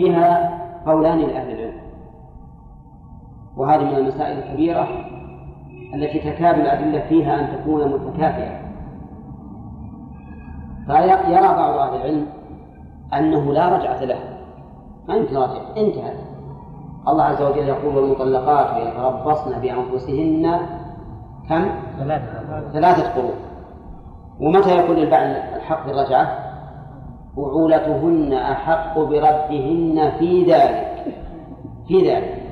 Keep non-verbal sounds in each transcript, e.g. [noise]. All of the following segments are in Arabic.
فيها قولان لأهل العلم. وهذه من المسائل الكبيرة التي تكاد الأدلة فيها أن تكون متكافئة. فيرى بعض أهل العلم أنه لا رجعة له. ما يمكن رجعة. انتهت. الله عز وجل يقول والمطلقات يتربصن بأنفسهن كم؟ ثلاثة. ثلاثة قروء ومتى يكون للبعل الحق بالرجعة؟ بعولتهن أحق بردهن في ذلك. في ذلك.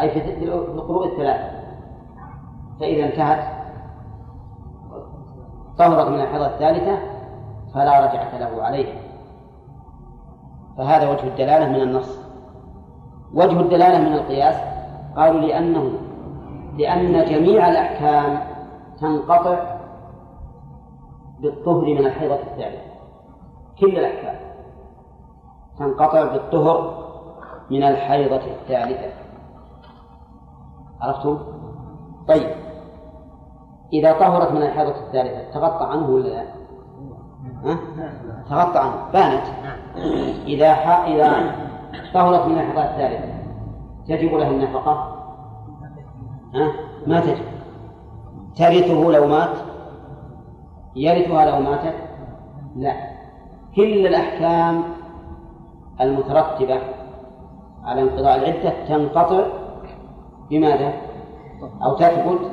أي في القروء الثلاثة. فإذا انتهت طهرت من الحيضة الثالثة فلا رجعة له عليها. فهذا وجه الدلالة من النص. وجه الدلالة من القياس قالوا لأنه لأن جميع الأحكام تنقطع بالطهر من الحيضة الثالثة. كل الأحكام تنقطع بالطهر من الحيضة الثالثة عرفتم؟ طيب. إذا طهرت من الحيضة الثالثة تغطى عنه ولا لا؟ ها؟ تغطى عنه. بانت. إذا ح... إذا طهرت من الحيضة الثالثة تجب له النفقة؟ ها؟ ما تجب. ترثه لو مات؟ يرثها لو ماتت؟ لا. كل الأحكام المترتبة على انقضاء العدة تنقطع بماذا؟ أو تثبت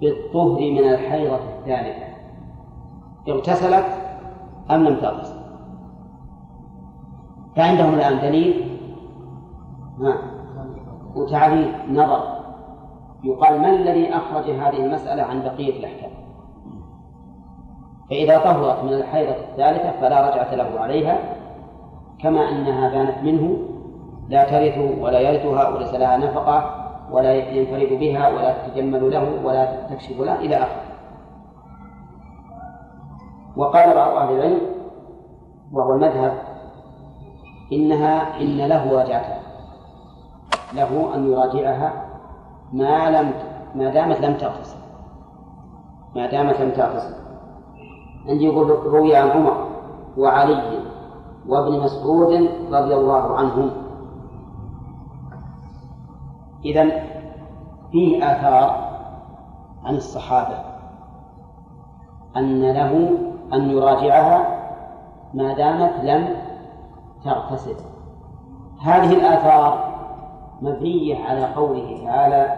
بالطهر من الحيضة الثالثة. اغتسلت أم لم تغتسل؟ فعندهم الآن دليل؟ ما وتعليل نظر. يقال ما الذي أخرج هذه المسألة عن بقية الأحكام؟ فإذا طهرت من الحيضة الثالثة فلا رجعة له عليها كما أنها بانت منه لا ترث ولا يرثها وليس لها نفقة ولا ينفرد بها ولا تتجمل له ولا تكشف له إلى آخره. وقال بعض أهل العلم وهو المذهب إنها إن له رجعتها له أن يراجعها ما لم ما دامت لم تغتسل. ما دامت لم تغتسل. عندي يقول روي عن عمر وعلي وابن مسعود رضي الله عنهم. إذا فيه آثار عن الصحابة. أن له أن يراجعها ما دامت لم تغتسل. هذه الآثار مبنية على قوله تعالى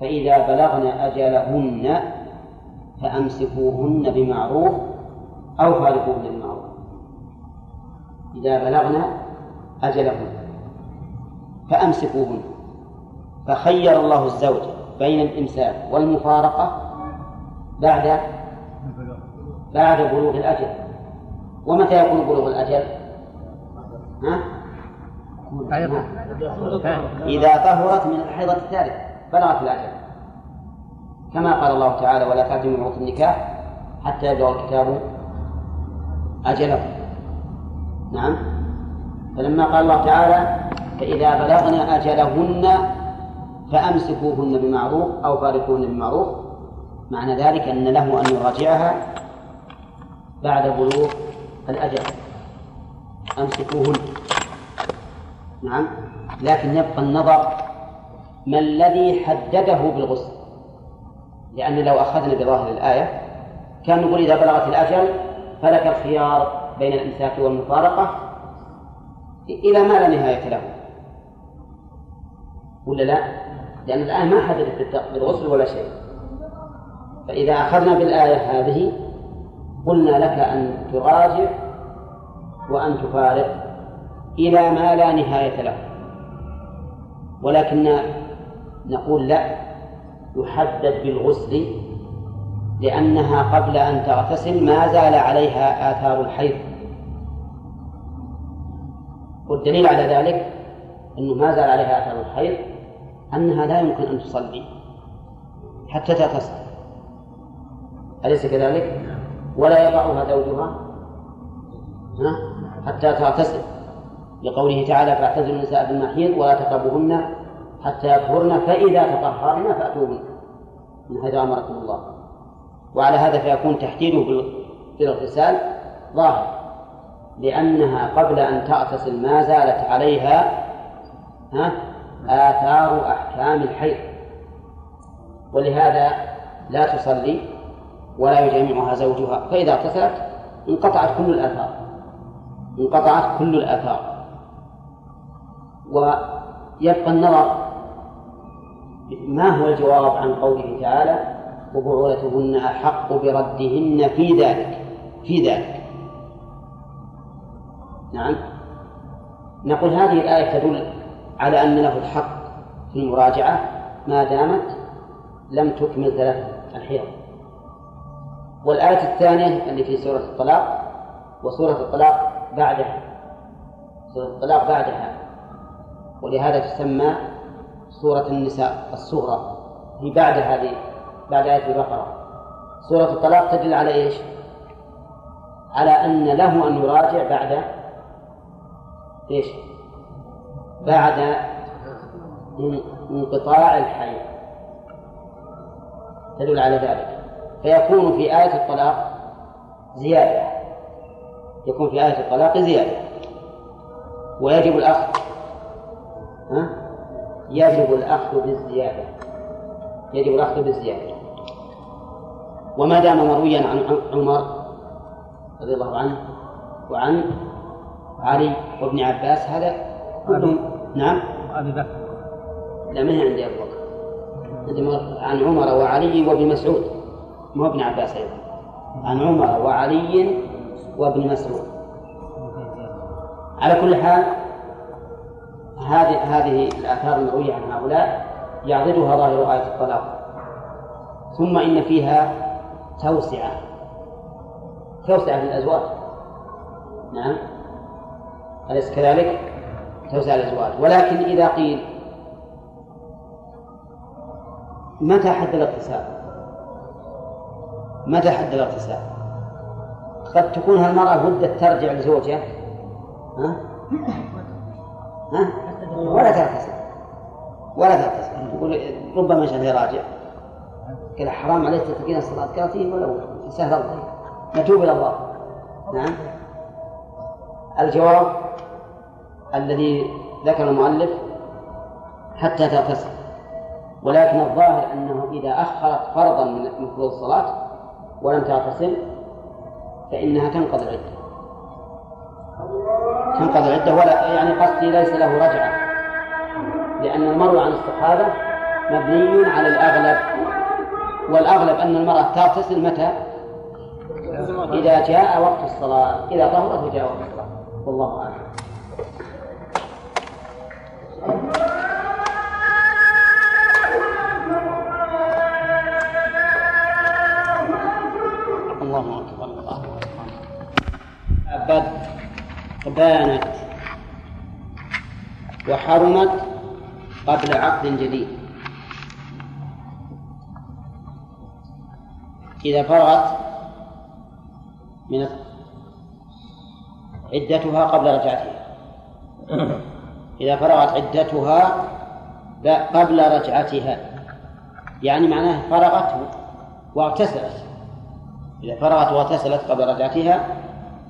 فإذا بلغن أجلهن فأمسكوهن بمعروف أو فارقوهن بمعروف إذا بلغن أجلهن فأمسكوهن. فخير الله الزوج بين الإمساك والمفارقة بعد بعد بلوغ الأجل. ومتى يكون بلوغ الأجل؟ ها؟ إذا طهرت من الحيضة الثالثة بلغت الأجل. كما قال الله تعالى ولا تعزموا عقد النكاح حتى يبلغ الكتاب أجله. نعم. فلما قال الله تعالى فإذا بلغن أجلهن فأمسكوهن بمعروف أو فارقوهن بمعروف معنى ذلك أن له أن يراجعها بعد بلوغ الأجل. أمسكوهن. نعم. لكن يبقى النظر ما الذي حدده بالغسل. لأن لو أخذنا بظاهر الآية كان نقول إذا بلغت الأجل فلك الخيار بين الإمساك والمفارقة إلى ما لا نهاية له. ولا لا؟ لأن الآية ما حددت بالغسل ولا شيء. فإذا أخذنا بالآية هذه قلنا لك أن تراجع وأن تفارق إلى ما لا نهاية له. ولكن نقول لا. يحدد بالغسل لأنها قبل أن تغتسل ما زال عليها آثار الحيض. والدليل على ذلك أنه ما زال عليها آثار الحيض أنها لا يمكن أن تصلي حتى تغتسل. أليس كذلك؟ ولا يقعها زوجها حتى تغتسل. لقوله تعالى فاعتزلوا النساء في المحيض ولا تقربوهن حتى يطهرن فإذا تطهرن فأتوهن من حيث أمركم الله. وعلى هذا فيكون تحديده بالاغتسال ظاهر لأنها قبل أن تغتسل ما زالت عليها ها آثار أحكام الحيض. ولهذا لا تصلي ولا يجامعها زوجها. فإذا اغتسلت انقطعت كل الآثار. انقطعت كل الآثار. ويبقى النظر ما هو الجواب عن قوله تعالى وبعولتهن أحق بردهن في ذلك في ذلك. نعم. نقول هذه الآية تدل على أن له الحق في المراجعة ما دامت لم تكمل ثلاث الحيض. والآية الثانية اللي في سورة الطلاق وسورة الطلاق بعدها سورة الطلاق بعدها ولهذا تسمى سورة النساء الصغرى هي بعد هذه بعد آية البقرة سورة الطلاق تدل على إيش؟ على أن له أن يراجع بعد إيش؟ بعد انقطاع الحي تدل على ذلك فيكون في آية الطلاق زيادة يكون في آية الطلاق زيادة ويجب الأخذ؟ يجب الأخذ بالزيادة. يجب الأخذ بالزيادة. وما دام مرويا عن عمر رضي الله عنه وعن علي وابن عباس هذا كلهم نعم. أبي بكر. لا من عندي أبو بكر. عن عمر وعلي وابن مسعود. مو ابن عباس أيضا. عن عمر وعلي وابن مسعود. على كل حال هذه هذه الآثار المروية عن هؤلاء يعضدها ظاهر آية الطلاق ثم إن فيها توسعة توسعة للأزواج نعم أليس كذلك؟ توسعة للأزواج ولكن إذا قيل متى حد الاغتسال؟ متى حد الاغتسال؟ قد تكون هالمرأة ودت ترجع لزوجها ها؟ ها؟ ولا تغتسل ولا تقول ربما شهر راجع. قال حرام عليك تتقين الصلاة. قالت إيه ولو سهل الله نتوب إلى الله. نعم. الجواب الذي ذكر المؤلف حتى تغتسل. ولكن الظاهر أنه إذا أخرت فرضا من فروض الصلاة ولم تغتسل فإنها تنقضي العدة. تنقضي العدة ولا يعني قصدي ليس له رجعة. لأن المروي عن الصحابة مبني على الأغلب والأغلب أن المرأة تغتسل متى؟ إذا جاء وقت الصلاة إذا طهرت وجاء وقت الصلاة. والله أعلم. الله أكبر أكبر. بانت وحرمت قبل عقد جديد. إذا فرغت من عدتها قبل رجعتها. إذا فرغت عدتها قبل رجعتها. يعني معناه فرغت واغتسلت. إذا فرغت واغتسلت قبل رجعتها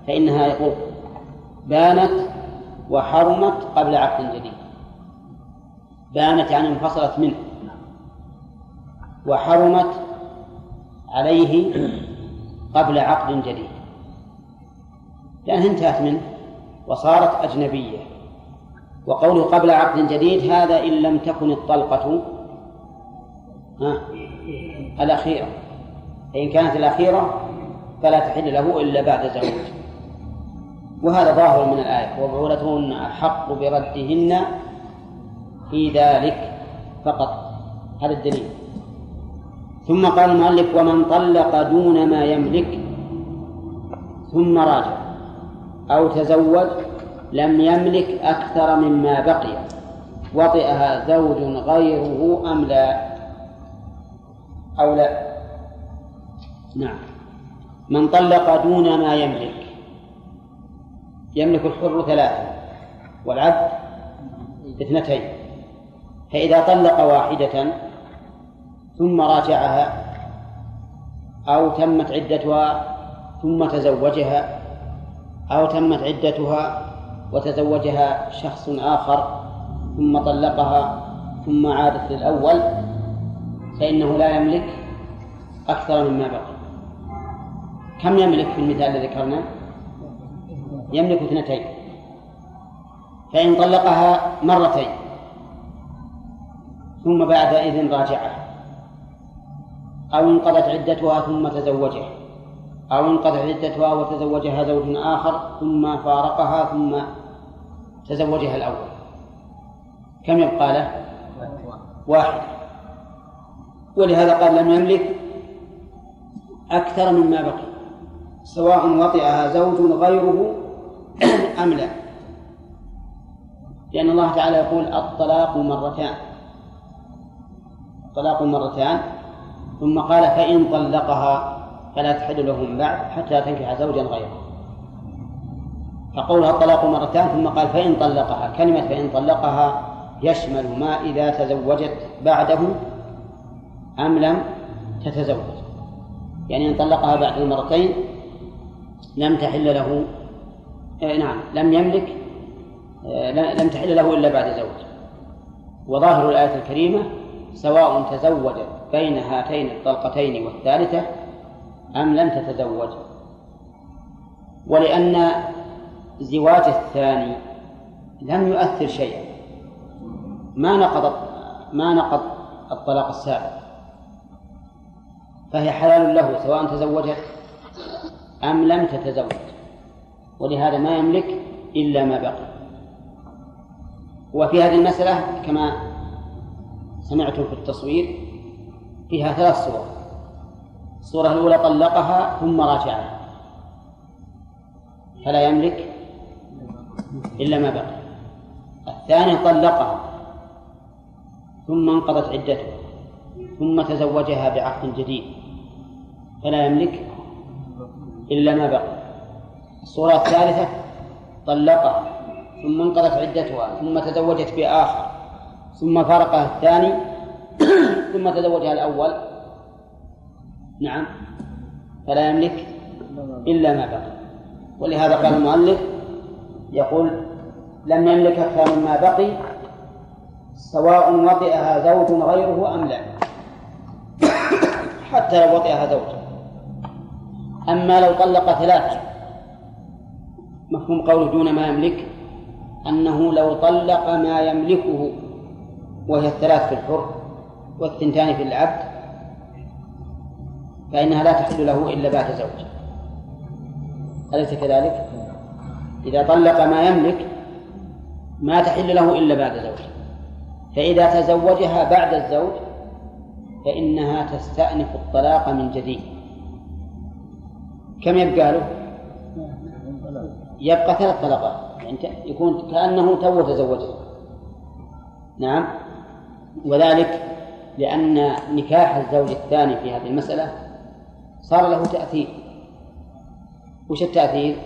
فإنها يقول بانت وحرمت قبل عقد جديد. بانت يعني انفصلت منه. وحرمت عليه قبل عقد جديد. لأنها انتهت منه وصارت أجنبية. وقوله قبل عقد جديد هذا إن لم تكن الطلقة الأخيرة. فإن كانت الأخيرة فلا تحل له إلا بعد زواج وهذا ظاهر من الآية. وبعولتهن أحق بردهن في ذلك فقط. هذا الدليل. ثم قال المؤلف ومن طلق دون ما يملك ثم راجع أو تزوج لم يملك أكثر مما بقي وطئها زوج غيره أم لا؟ أو لا. نعم. من طلق دون ما يملك. يملك الحر ثلاثة والعبد اثنتين. فإذا طلق واحدة ثم راجعها أو تمت عدتها ثم تزوجها أو تمت عدتها وتزوجها شخص آخر ثم طلقها ثم عادت للأول فإنه لا يملك أكثر مما بقي. كم يملك في المثال الذي ذكرنا؟ يملك اثنتين. فإن طلقها مرتين. ثم بعد إذن راجعه. أو انقضت عدتها ثم تزوجه. أو انقضت عدتها وتزوجها زوج آخر ثم فارقها ثم تزوجها الأول. كم يبقى له؟ واحد. ولهذا قال لم يملك أكثر مما بقي. سواء وطئها زوج غيره أم لا. لأن الله تعالى يقول الطلاق مرتان. الطلاق مرتان ثم قال فإن طلقها فلا تحل له من بعد حتى تنكح زوجا غيره. فقولها الطلاق مرتان ثم قال فإن طلقها كلمة فإن طلقها يشمل ما إذا تزوجت بعده أم لم تتزوج. يعني إن طلقها بعد المرتين لم تحل له آه نعم لم يملك آه لم تحل له إلا بعد زوج. وظاهر الآية الكريمة سواء تزوج بين هاتين الطلقتين والثالثة أم لم تتزوج. ولأن زواج الثاني لم يؤثر شيئا. ما نقض ما نقض الطلاق السابق. فهي حلال له سواء تزوجت أم لم تتزوج. ولهذا ما يملك إلا ما بقي. وفي هذه المسألة كما سمعتم في التصوير فيها ثلاث صور الصورة الأولى طلقها ثم راجعها. فلا يملك إلا ما بقي. الثاني طلقها ثم انقضت عدته ثم تزوجها بعقد جديد. فلا يملك إلا ما بقي. الصورة الثالثة طلقها ثم انقضت عدتها ثم تزوجت بآخر. ثم فارقها الثاني ثم تزوجها الأول. نعم. فلا يملك إلا ما بقي. ولهذا قال المؤلف يقول لم يملك أكثر مما بقي سواء وطئها زوج غيره أم لا. حتى لو وطئها زوج. أما لو طلق ثلاثة مفهوم قوله دون ما يملك أنه لو طلق ما يملكه. وهي الثلاث في الحر والثنتان في العبد فإنها لا تحل له إلا بعد زوج. أليس كذلك؟ إذا طلق ما يملك ما تحل له إلا بعد زوج. فإذا تزوجها بعد الزوج فإنها تستأنف الطلاق من جديد. كم يبقى له؟ يبقى ثلاث طلقات. يعني يكون كأنه تو تزوجها. نعم. وذلك لأن نكاح الزوج الثاني في هذه المسألة صار له تأثير. وش التأثير؟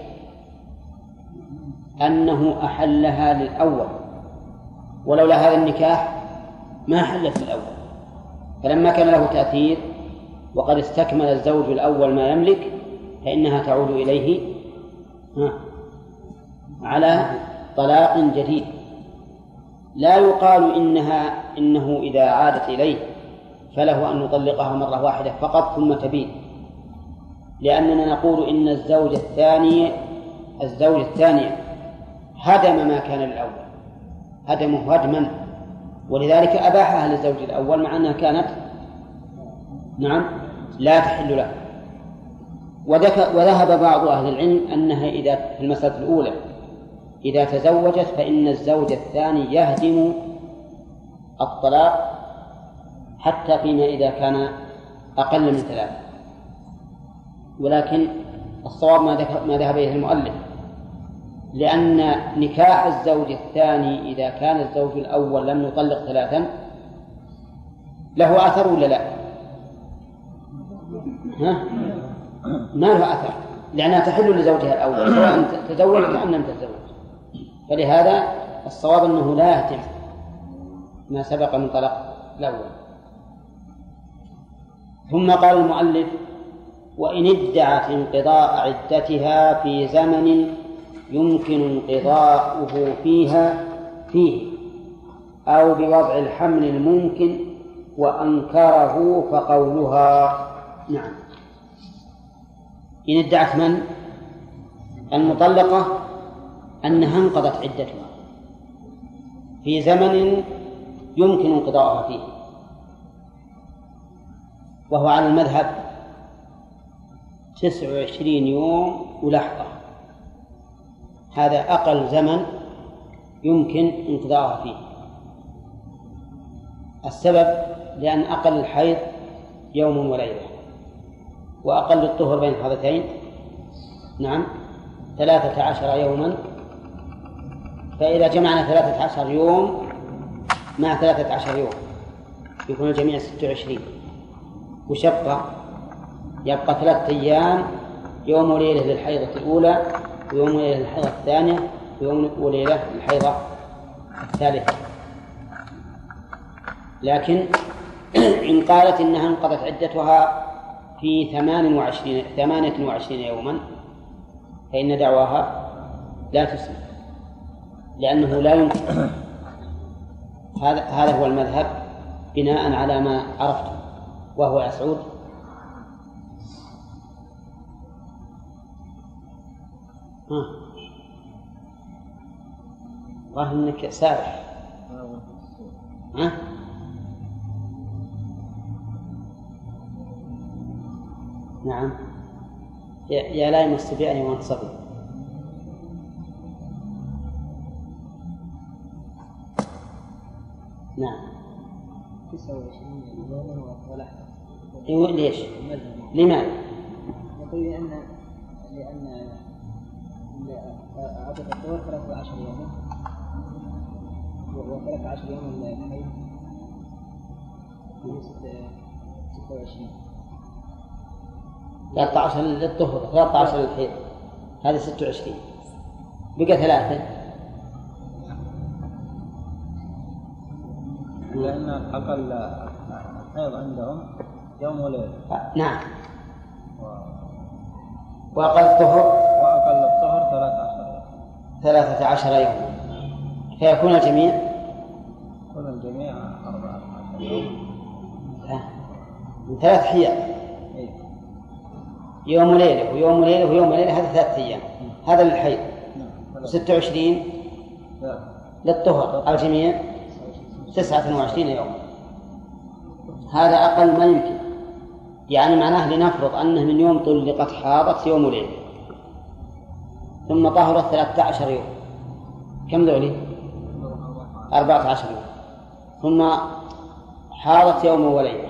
أنه أحلها للأول. ولولا هذا النكاح ما حلت للأول. فلما كان له تأثير وقد استكمل الزوج الأول ما يملك فإنها تعود إليه على طلاق جديد. لا يقال إنها إنه إذا عادت إليه فله أن يطلقها مرة واحدة فقط ثم تبين. لأننا نقول إن الزوج الثاني الزوج الثاني هدم ما كان للأول هدمه هدما ولذلك أباحها للزوج الأول مع أنها كانت نعم لا تحل له. وذهب بعض أهل العلم أنها إذا في المسألة الأولى إذا تزوجت فإن الزوج الثاني يهدم الطلاق حتى فيما إذا كان أقل من ثلاثة ولكن الصواب ما ذهب إليه المؤلف لأن نكاح الزوج الثاني إذا كان الزوج الأول لم يطلق ثلاثا له أثر ولا لا؟ ها؟ ما له أثر لأنها تحل لزوجها الأول سواء تزوجت أم لم تتزوج فلهذا الصواب أنه لا يهتم ما سبق من طلاق الأول. ثم قال المؤلف وإن ادعت انقضاء عدتها في زمن يمكن انقضاؤه فيها فيه أو بوضع الحمل الممكن وأنكره فقولها. نعم. إن ادعت من؟ المطلقة أنها انقضت عدتها في زمن يمكن انقضاؤها فيه. وهو على المذهب تسع وعشرين يوم ولحظة. هذا أقل زمن يمكن انقضاؤها فيه. السبب لأن أقل الحيض يوم وليلة وأقل الطهر بين الحضتين نعم. ثلاثة عشر يوما. فإذا جمعنا ثلاثة عشر يوم مع ثلاثة عشر يوم يكون الجميع ستة وعشرين. وشقة يبقى ثلاثة أيام يوم وليلة للحيضة الأولى ويوم وليلة للحيضة الثانية ويوم وليلة للحيضة الثالثة. لكن [clears throat] إن قالت إنها انقضت عدتها في ثمان وعشرين ثمانية وعشرين يوما فإن دعواها لا تسمع لأنه لا يمكن هذا هذا هو المذهب بناء على ما عرفته وهو يا سعود. ها. إنك سابح ها. نعم. يا لا يمس بأي منصب نعم. 29 يوما ولحظة ليش؟ لماذا؟ يقول لأن لأن عدد الطهور 13 يوما. و13 يوما الحيض 26 13 للطهر 13 للحيض. هذا 26 بقى ثلاثة. لأن أقل الحيض عندهم يوم وليلة. نعم. وأقل الطهر؟ وأقل الطهر 13 ثلاثة عشر يوما فيكون الجميع؟ يكون الجميع 14 يوم. من ثلاث حيض يوم وليلة ويوم وليلة ويوم وليلة هذا ثلاثة أيام. هذا للحيض. وستة وعشرين للطهر. الجميع؟ تسعة وعشرين يوما هذا أقل ما يمكن. يعني معناه لنفرض أنه من يوم طلقت حاضت يوم وليلة. ثم طهرت ثلاثة عشر يوم. كم ذولي؟ أربعة عشر يوم. ثم حاضت يوم وليلة.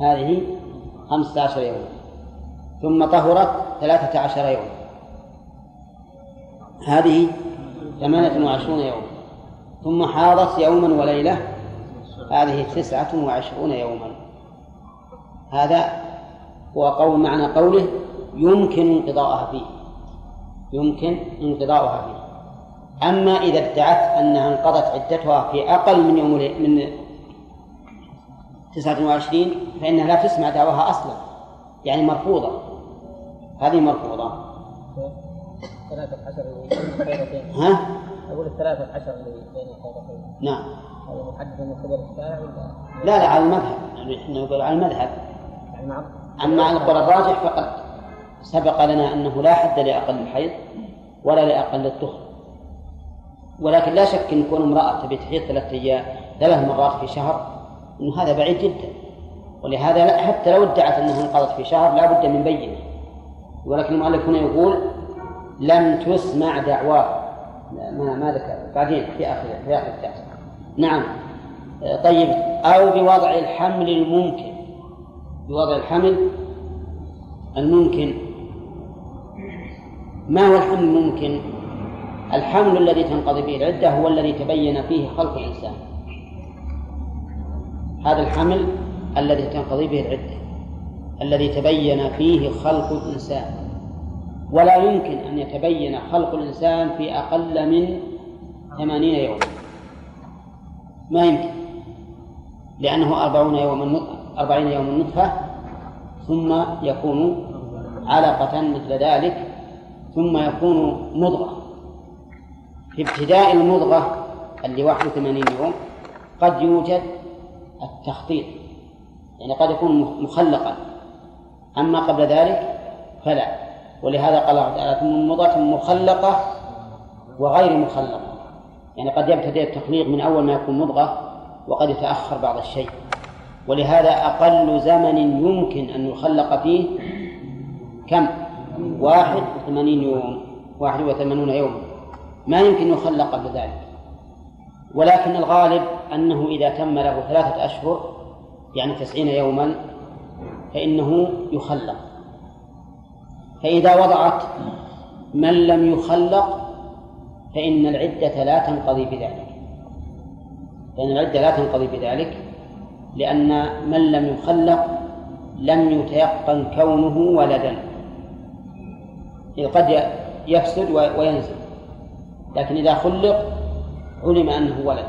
هذه خمسة عشر يوما ثم طهرت ثلاثة عشر يوما هذه ثمانية وعشرون يوما ثم حاضت يوما وليلة. هذه تسعة وعشرون يوما. هذا هو قول معنى قوله يمكن انقضاءها فيه. يمكن انقضاؤها فيه. أما إذا ادعت أنها انقضت عدتها في أقل من يوم من تسعة وعشرين فإنها لا تسمع دعواها أصلا. يعني مرفوضة. هذه مرفوضة. ها؟ الثلاثة عشر اللي بين نعم. هذا محدد من قبل الشارع ولا؟ لا لا على المذهب. يعني إحنا نقول على المذهب. يعني أما على القول الراجح فقد سبق لنا أنه لا حد لأقل الحيض ولا لأقل الطهر ولكن لا شك أن يكون امرأة تبي تحيض ثلاث أيام ثلاث مرات في شهر أنه هذا بعيد جدا. ولهذا لا حتى لو ادعت أنها انقضت في شهر لا بد من بينة. ولكن المؤلف هنا يقول لم تسمع دعواه. ما ما ذكر. بعدين في آخر في آخر الدرس نعم. طيب. أو بوضع الحمل الممكن. بوضع الحمل الممكن. ما هو الحمل الممكن؟ الحمل الذي تنقضي به العدة هو الذي تبين فيه خلق الإنسان. هذا الحمل الذي تنقضي به العدة. الذي تبين فيه خلق الإنسان. ولا يمكن أن يتبين خلق الإنسان في أقل من ثمانين يوما. ما يمكن. لأنه أربعون يوما أربعين يوما نطفة ثم يكون علقة مثل ذلك ثم يكون مضغة. في ابتداء المضغة اللي 81 يوم قد يوجد التخطيط. يعني قد يكون مخلقا. أما قبل ذلك فلا. ولهذا قال الله تعالى مضغة مخلقة وغير مخلقة. يعني قد يبتدئ التخليق من أول ما يكون مضغة وقد يتأخر بعض الشيء. ولهذا أقل زمن يمكن أن يخلق فيه كم؟ واحد وثمانين يوم واحد وثمانون يوما ما يمكن يخلق قبل ذلك. ولكن الغالب أنه إذا تم له ثلاثة أشهر يعني تسعين يوما فإنه يخلق. فإذا وضعت من لم يخلق فإن العدة لا تنقضي بذلك. فإن العدة لا تنقضي بذلك لأن من لم يخلق لم يتيقن كونه ولدا. قد يفسد وينزل لكن إذا خلق علم أنه ولد.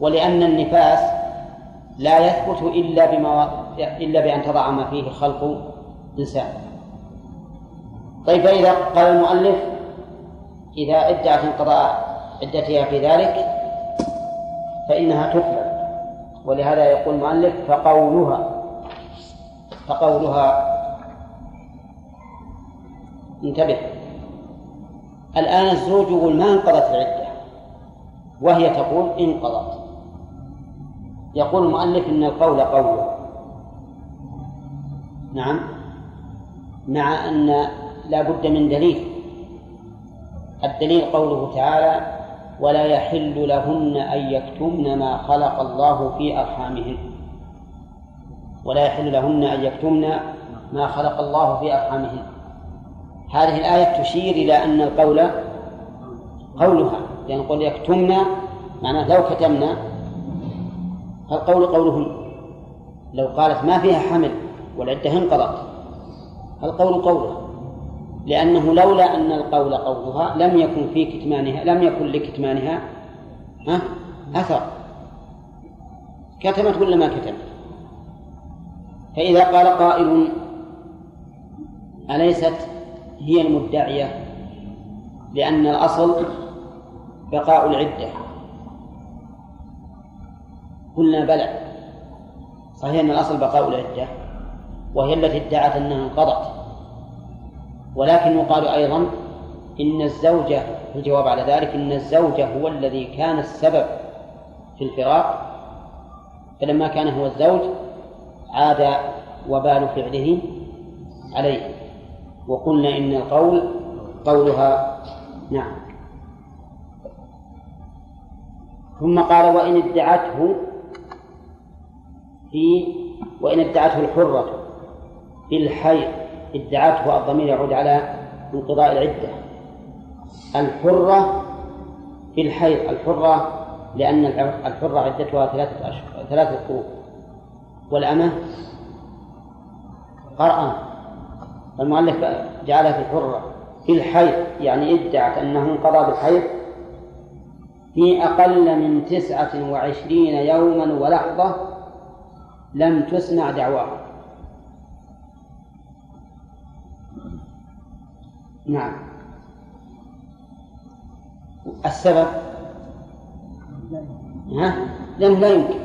ولأن النفاس لا يثبت إلا بما إلا بأن تضع ما فيه خلق إنسان. طيب فإذا قال المؤلف إذا ادعت انقضاء عدتها في ذلك فإنها تقبل. ولهذا يقول المؤلف فقولها فقولها انتبه. الآن الزوج يقول ما انقضت العدة؟ وهي تقول انقضت. يقول المؤلف إن القول قوله. نعم. مع أن لا بد من دليل. الدليل قوله تعالى ولا يحل لهن أن يكتمن ما خلق الله في أرحامهن. ولا يحل لهن أن يكتمن ما خلق الله في أرحامهن. هذه الآية تشير إلى أن القول قولها. لأن قول يكتمن معناه لو كتمنا القول قولهن لو قالت ما فيها حمل والعدة انقضت. القول قولها. لأنه لولا أن القول قولها لم يكن في كتمانها لم يكن لكتمانها ها؟ أثر. كتمت ولا ما كتمت؟ فإذا قال قائل أليست هي المدعية لأن الأصل بقاء العدة؟ قلنا بلى. صحيح أن الأصل بقاء العدة وهي التي ادعت أنها انقضت. ولكن يقال أيضا إن الزوجة في الجواب على ذلك إن الزوجة هو الذي كان السبب في الفراق فلما كان هو الزوج عاد وبال فعله عليه. وقلنا إن القول قولها نعم. ثم قال وإن ادعته في وإن ادعته الحرة في الحيض. ادعته الضمير يعود على انقضاء العدة. الحرة في الحيض الحرة لأن الحرة عدتها ثلاثة أشهر ثلاثة قروء. والأمة قرأ. المؤلف جعلها في الحرة. في الحيض يعني ادعت أنه انقضى بالحيض في أقل من تسعة وعشرين يوما ولحظة لم تسمع دعواها نعم. السبب؟ ها؟ لأنه لا يمكن.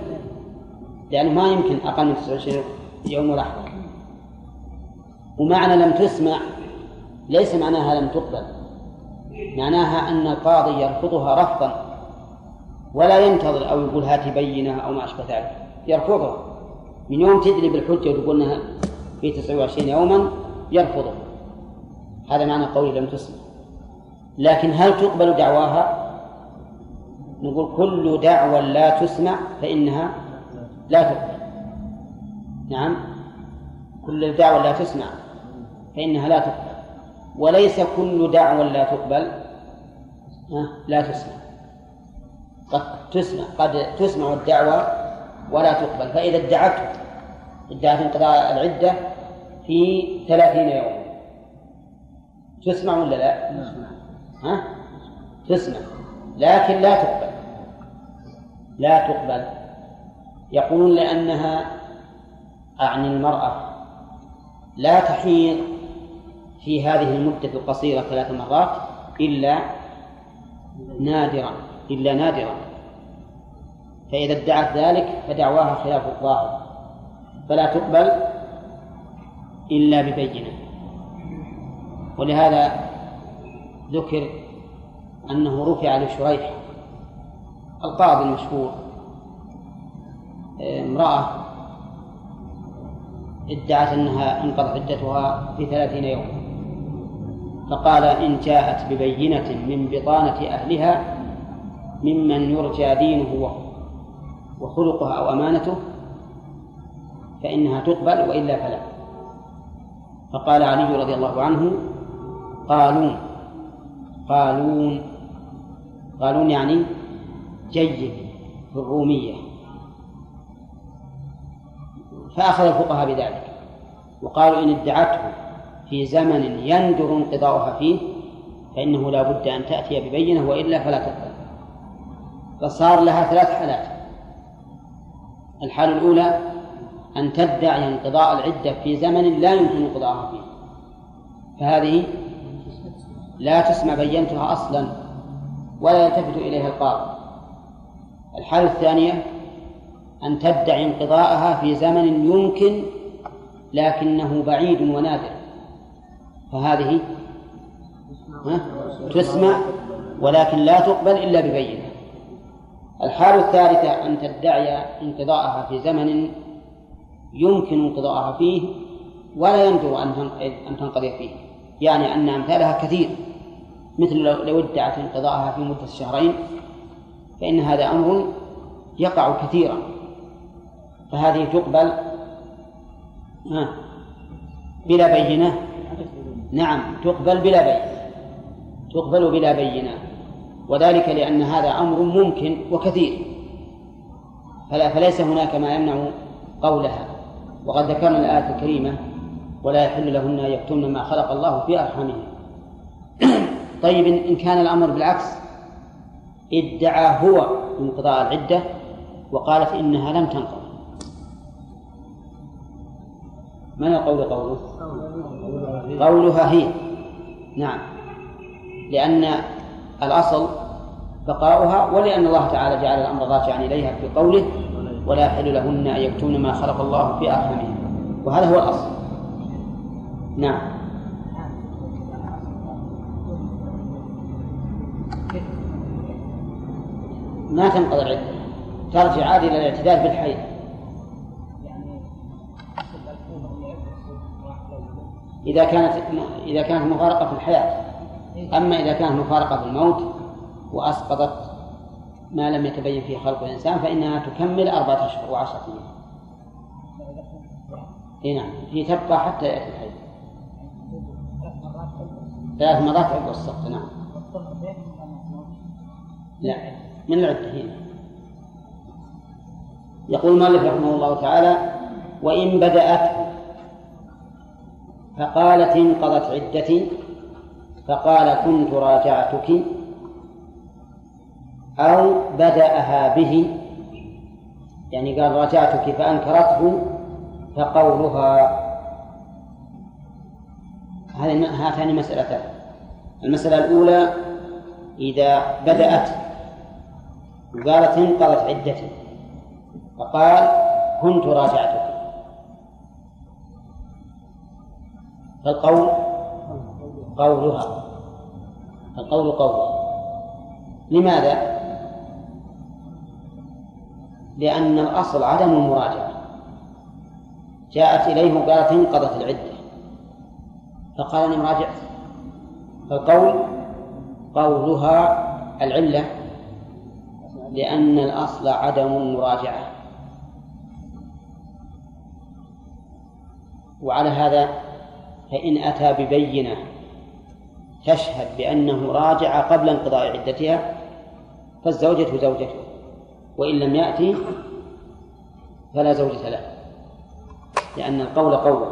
لأنه ما يمكن أقل من 29 يوم ولحظة. ومعنى لم تسمع ليس معناها لم تقبل. معناها أن القاضي يرفضها رفضا. ولا ينتظر أو يقول هاتي بينة أو ما أشبه ذلك. يرفضها. من يوم تدري بالحجة وتقول أنها في 29 يوما يرفضها. هذا معنى قولي لم تسمع لكن هل تقبل دعواها؟ نقول كل دعوى لا تسمع فإنها لا تقبل. نعم. كل دعوى لا تسمع فإنها لا تقبل. وليس كل دعوى لا تقبل لا تسمع. قد تسمع قد تسمع الدعوى ولا تقبل. فإذا ادعته ادعت انقضاء العدة في ثلاثين يوم. تسمع ولا لا؟ ها؟ تسمع. لكن لا تقبل. لا تقبل. يقولون لأنها أعني المرأة. لا تحيض في هذه المدة القصيرة ثلاث مرات إلا نادرا. إلا نادرا. فإذا ادعت ذلك فدعواها خلاف الظاهر. فلا تقبل إلا ببينة. ولهذا ذكر أنه رفع لشريح القاضي المشهور امرأة ادعت أنها انقضت عدتها في ثلاثين يوما فقال إن جاءت ببينة من بطانة أهلها ممن يرجى دينه وخلقها أو أمانته فإنها تقبل وإلا فلا. فقال علي رضي الله عنه قالون. قالون. قالون يعني جيد في الرومية. فأخذ الفقهاء بذلك. وقالوا إن ادعته في زمن يندر انقضاؤها فيه فإنه لا بد أن تأتي ببينة وإلا فلا تقبل. فصار لها ثلاث حالات. الحالة الأولى أن تدعي انقضاء العدة في زمن لا يمكن انقضاءها فيه. فهذه لا تسمى بينتها أصلا ولا يلتفت إليها القاضي. الحالة الثانية أن تدعي انقضاءها في زمن يمكن لكنه بعيد ونادر. فهذه تسمع ولكن لا تقبل إلا ببينة. الحالة الثالثة أن تدعي انقضاءها في زمن يمكن انقضاءها فيه ولا يندر أن تنقضي فيه. يعني أن أمثالها كثير مثل لو ادعت انقضاءها في مدة شهرين فإن هذا أمر يقع كثيرا. فهذه تقبل بلا بينة. نعم تقبل بلا بينة. تقبل بلا بينة. وذلك لأن هذا أمر ممكن وكثير. فلا فليس هناك ما يمنع قولها. وقد ذكرنا الآية الكريمة ولا يحل لهن أن يكتمن ما خلق الله في أرحامهن. [clears throat] طيب إن كان الأمر بالعكس ادعى هو انقضاء العدة وقالت إنها لم تنقض. ما يقول قوله؟ قولها هي. نعم. لأن الأصل بقاؤها ولأن الله تعالى جعل الأمر راجعا إليها في قوله ولا يحل لهن أن يكتمن ما خلق الله في أرحامهن. وهذا هو الأصل. نعم. ما تنقضي العدة ترجع عادي إلى الاعتداد بالحيض إذا كانت إذا كانت مفارقة في الحياة. أما إذا كانت مفارقة في الموت وأسقطت ما لم يتبين فيه خلق الإنسان فإنها تكمل أربعة أشهر وعشرة أيام. إيه نعم. هي تبقى حتى يأتي الحيض. ثلاث مرات عقب السقط نعم. لا من العدة هنا. يقول المؤلف رحمه الله تعالى وإن بدأت فقالت انقضت عدتي فقال كنت راجعتك أو بدأها به يعني قال راجعتك فأنكرته فقولها هاتان مسألتان المسألة الأولى إذا بدأت وقالت انقضت عدتي فقال كنت راجعتك. فالقول قولها. القول قولها. لماذا؟ لأن الأصل عدم المراجعة. جاءت إليه وقالت انقضت العدة. فقال أنا مراجعت فالقول قولها العلة لأن الأصل عدم المراجعة. وعلى هذا فإن أتى ببينة تشهد بأنه راجع قبل انقضاء عدتها فالزوجة زوجته. وإن لم يأتي فلا زوجة له لأن القول قول.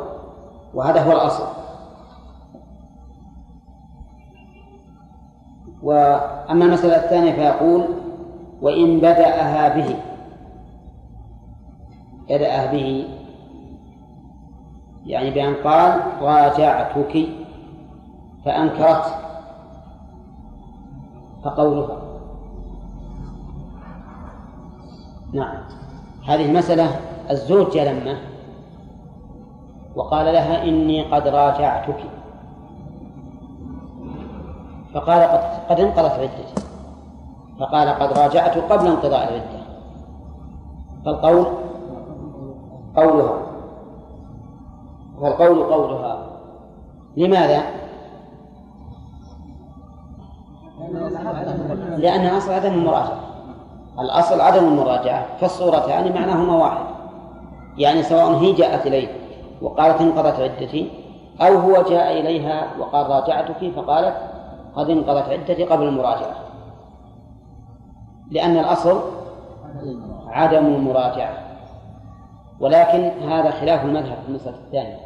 وهذا هو الأصل. وأما المسألة الثانية فيقول وإن بدأها به بدأها به يعني بأن قال راجعتك فأنكرت فقولها. نعم. هذه مسألة الزوج لما وقال لها إني قد راجعتك. فقال قد, قد انقضت عدتي. فقال قد راجعت قبل انقضاء العدة. فالقول قولها. والقول قولها. لماذا؟ لأن أصل عدم المراجعة. الأصل عدم المراجعة. فالصورتان معناهما واحد. يعني سواء هي جاءت إليه وقالت انقضت عدتي أو هو جاء إليها وقال راجعتك فقالت قد انقضت عدتي قبل المراجعة. لأن الأصل عدم المراجعة. ولكن هذا خلاف المذهب في المسألة الثانية.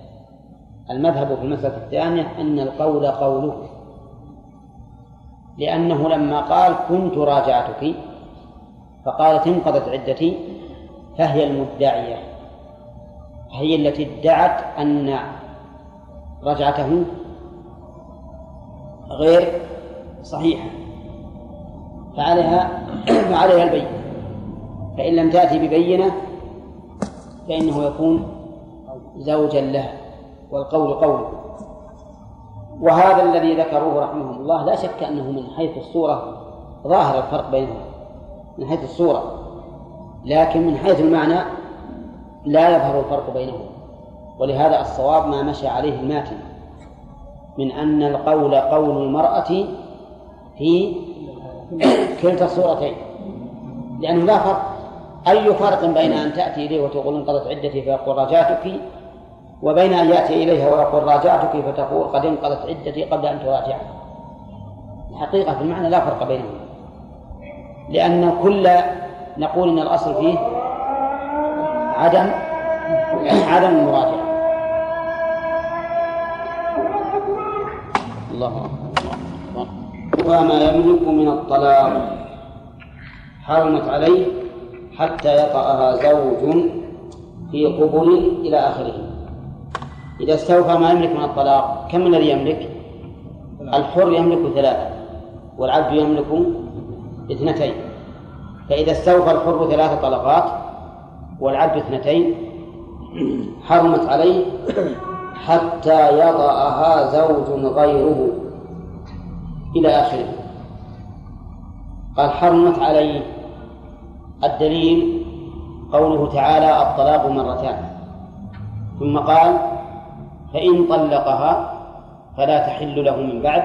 المذهب في المسألة الثانية أن القول قوله لأنه لما قال كنت راجعتك فقالت انقضت عدتي فهي المدعية. هي التي ادعت أن رجعته غير صحيحة. فعليها فعليها البينة. فإن لم تأتي ببينة فإنه يكون زوجا لها. والقول قوله وهذا الذي ذكروه رحمهم الله لا شك أنه من حيث الصورة ظاهر الفرق بينهم. من حيث الصورة. لكن من حيث المعنى لا يظهر الفرق بينهم. ولهذا الصواب ما مشى عليه الماتن. من أن القول قول المرأة في كلتا الصورتين. لأنه لا فرق. أي فرق بين أن تأتي إليه وتقول انقضت عدتي فيقول راجعتك وبين أن يأتي إليها ويقول راجعتك فتقول قد انقضت عدتي قبل أن تراجع. الحقيقة في المعنى لا فرق بينهما. لأن كل نقول إن الأصل فيه عدم عدم المراجعة. الله أكبر. وما يملك من الطلاق حرمت عليه حتى يطأها زوج في قبل إلى آخره. إذا استوفى ما يملك من الطلاق كم الذي يملك؟ الحر يملك ثلاثة والعبد يملك اثنتين. فإذا استوفى الحر ثلاث طلقات والعبد اثنتين حرمت عليه حتى يضعها زوج غيره إلى آخره. قال حرمت عليه الدليل قوله تعالى الطلاق مرتان. ثم قال فإن طلقها فلا تحل له من بعد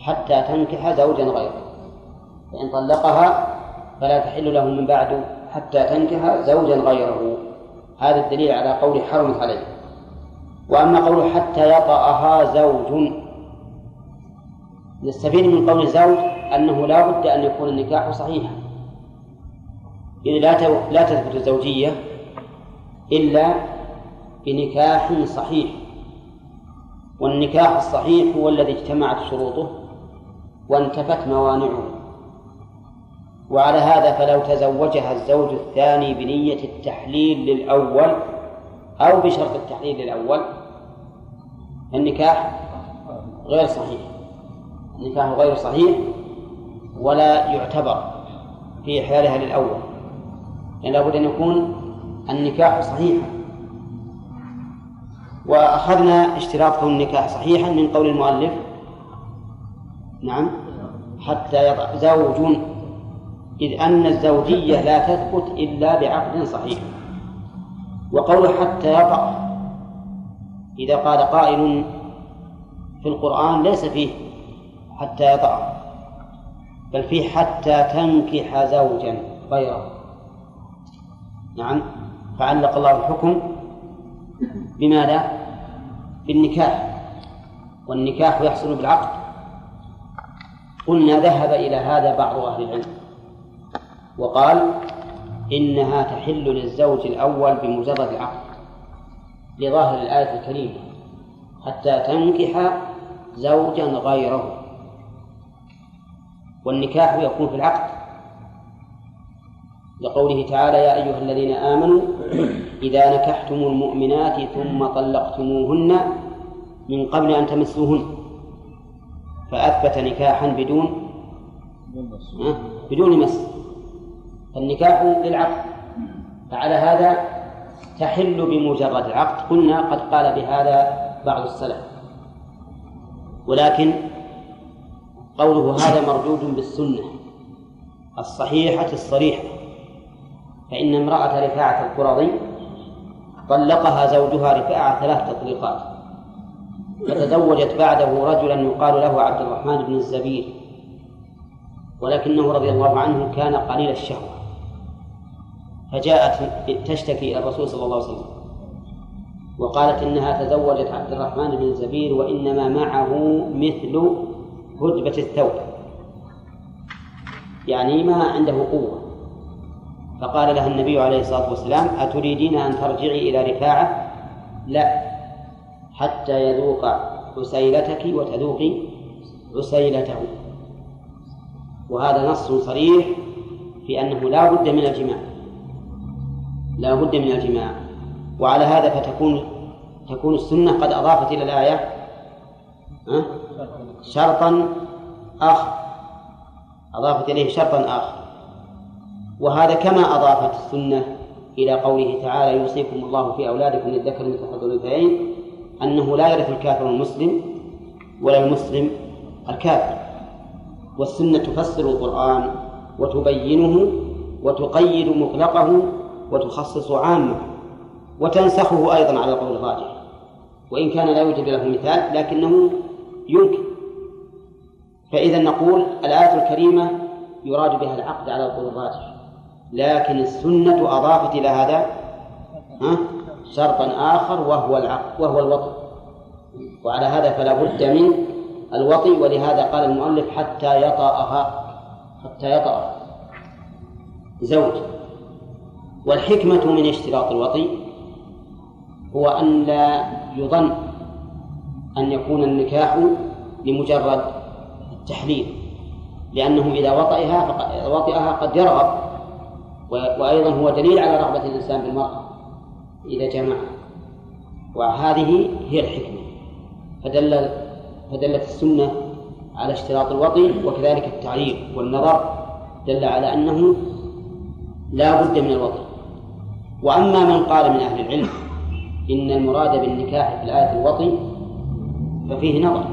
حتى تنكح زوجا غيره. فإن طلقها فلا تحل له من بعد حتى تنكح زوجا غيره. هذا الدليل على قول حرمت عليه وأما قوله حتى يطأها زوج. نستفيد من قول الزوج أنه لا بد أن يكون النكاح صحيحا. إذ لا لا تثبت الزوجية إلا بنكاح صحيح. والنكاح الصحيح هو الذي اجتمعت شروطه وانتفت موانعه. وعلى هذا فلو تزوجها الزوج الثاني بنية التحليل للأول أو بشرط التحليل للأول النكاح غير صحيح. النكاح غير صحيح ولا يعتبر في إحلالها للأول. لأن لابد أن يكون النكاح صحيحا. وأخذنا اشتراط النكاح صحيحا من قول المؤلف. نعم. حتى يضع زوج. إذ أن الزوجية لا تثبت إلا بعقد صحيح. وقول حتى يضع إذا قال قائل في القرآن ليس فيه حتى يضع بل فيه حتى تنكح زوجا غيره. نعم. فعلق الله الحكم بماذا؟ بالنكاح. والنكاح يحصل بالعقد. قلنا ذهب إلى هذا بعض أهل العلم وقال إنها تحل للزوج الأول بمجرد العقد. لظاهر الآية الكريمة حتى تنكح زوجا غيره. والنكاح يكون في العقد. لقوله تعالى يا أيها الذين آمنوا إذا نكحتم المؤمنات ثم طلقتموهن من قبل أن تمسوهن. فأثبت نكاحا بدون؟ بدون مس. النكاح للعقد. فعلى هذا تحل بمجرد العقد. قلنا قد قال بهذا بعض السلف. ولكن قوله هذا مردود بالسنة الصحيحة الصريحة فإن امرأة رفاعة القرظي طلقها زوجها رفاعة ثلاث تطليقات فتزوجت بعده رجلا يقال له عبد الرحمن بن الزبير ولكنه رضي الله عنه كان قليل الشهوة. فجاءت تشتكي إلى الرسول صلى الله عليه وسلم وقالت إنها تزوجت عبد الرحمن بن الزبير وإنما معه مثل هدبة الثوب. يعني ما عنده قوة. فقال لها النبي عليه الصلاة والسلام أتريدين أن ترجعي إلى رفاعة؟ لا. حتى يذوق عسيلتك وتذوقي عسيلته. وهذا نص صريح في أنه لا بد من الجماع. لا بد من الجماع وعلى هذا فتكون تكون السنة قد أضافت إلى الآية. شرطا آخر. أضافت إليه شرطا آخر. وهذا كما أضافت السنة إلى قوله تعالى يوصيكم الله في أولادكم للذكر مثل حظ الأنثيين أنه لا يرث الكافر المسلم ولا المسلم الكافر. والسنة تفسر القرآن وتبينه وتقيد مطلقه وتخصص عامة وتنسخه أيضا على القول الراجح. وإن كان لا يوجد له مثال لكنه يمكن. فإذا نقول الآية الكريمة يراد بها العقد على القول الراجح. لكن السنة أضافت إلى هذا شرطا آخر وهو العقد وهو الوطن. وعلى هذا فلا بد من الوطي ولهذا قال المؤلف حتى يطأها حتى يطأ زوج. والحكمة من اشتراط الوطي هو أن لا يظن أن يكون النكاح لمجرد التحليل لأنه إذا وطئها فقد وطئها قد يرغب وأيضا هو دليل على رغبة الإنسان بالمرأة إذا جمع وهذه هي الحكمة. فدل فدلت السنة على اشتراط الوطي وكذلك التعريف والنظر دل على أنه لا بد من الوطي. وأما من قال من أهل العلم إن المراد بالنكاح في الآية الوطي ففيه نظر.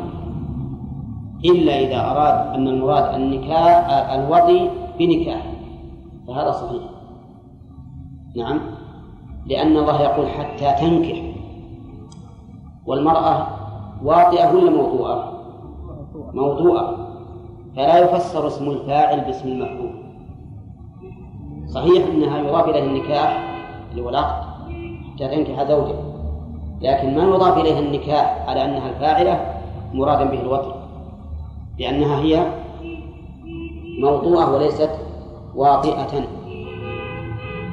إلا إذا أراد أن المراد النكاح الوطي بنكاح فهذا صحيح. نعم. لأن الله يقول حتى تنكح. والمرأة واطئة ولا موضوعة؟ موضوعة فلا يفسر اسم الفاعل باسم المفعول. صحيح أنها يضاف إليه النكاح حتى تنكح زوجها لكن ما يضاف إليها النكاح على أنها الفاعلة مرادا به الوطن لأنها هي موضوعة وليست واطئة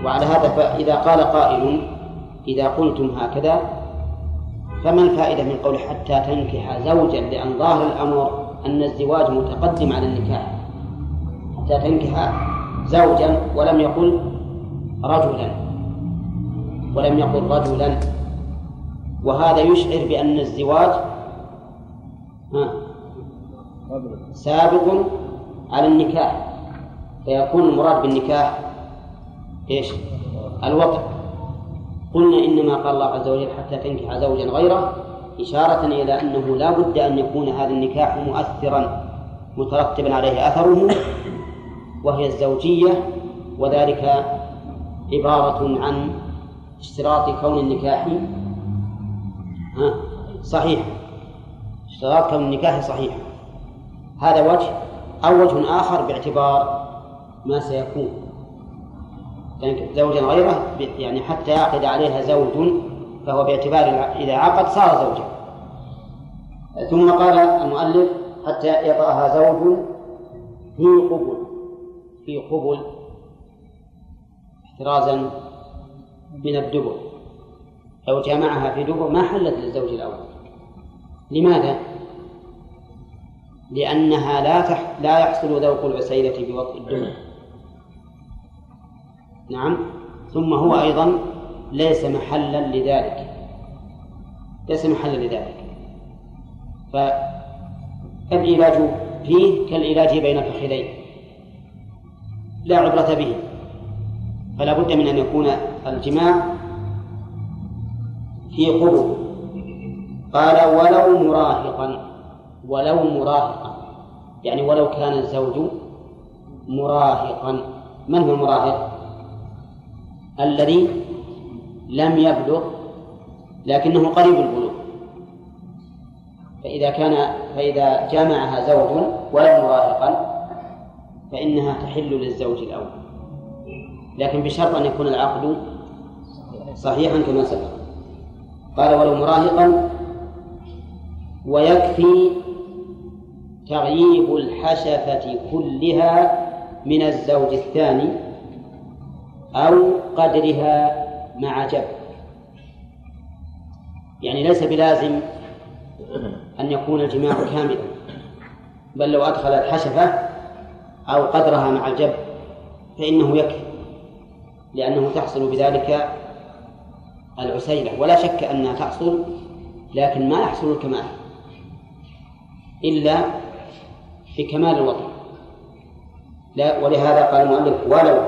وعلى هذا فإذا قال قائل إذا قلتم هكذا فما الفائدة من قول حتى تنكح زوجا؟ لأن ظاهر الأمر أن الزواج متقدم على النكاح. حتى تنكح زوجا ولم يقل رجلا. ولم يقل رجلا وهذا يشعر بأن الزواج سابق على النكاح فيكون المراد بالنكاح إيش؟ الوطن قلنا إنما قال الله عز وجل حتى تنكح زوجا غيره إشارة إلى أنه لا بد أن يكون هذا النكاح مؤثرا مترتبا عليه أثره وهي الزوجية وذلك عبارة عن اشتراط كون النكاح صحيح. اشتراط كون النكاح صحيح. هذا وجه. أو وجه آخر باعتبار ما سيكون. يعني زوجا غيره يعني حتى يعقد عليها زوج فهو باعتبار إذا عقد صار زوجا. ثم قال المؤلف حتى يطأها زوج في قبل. في قبل. احترازا من الدبر. لو جامعها في دبر ما حلت للزوج الأول. لماذا؟ لأنها لا تح... لا يحصل ذوق العسيلة بوطء الدبر. نعم. ثم هو أيضا ليس محلا لذلك. ليس محلا لذلك. العلاج فيه كالعلاج بين الفخذين. لا عبرة به. فلا بد من أن يكون الجماع في قبل قال ولو مراهقا ولو مراهقا. يعني ولو كان الزوج مراهقا. من هو المراهق؟ الذي لم يبلغ لكنه قريب البلوغ. فإذا كان فإذا جامعها زوج ولو مراهقا فإنها تحل للزوج الأول. لكن بشرط أن يكون العقد صحيحا كما سبق. قال ولو مراهقا ويكفي تغييب الحشفة كلها من الزوج الثاني أو قدرها مع جب. يعني ليس بلازم أن يكون الجماع كاملا بل لو أدخل الحشفة أو قدرها مع الجب فإنه يكفي لأنه تحصل بذلك العسيلة ولا شك أنها تحصل لكن ما يحصل الكمال إلا في كمال الوطن. لا ولهذا قال المؤلف ولو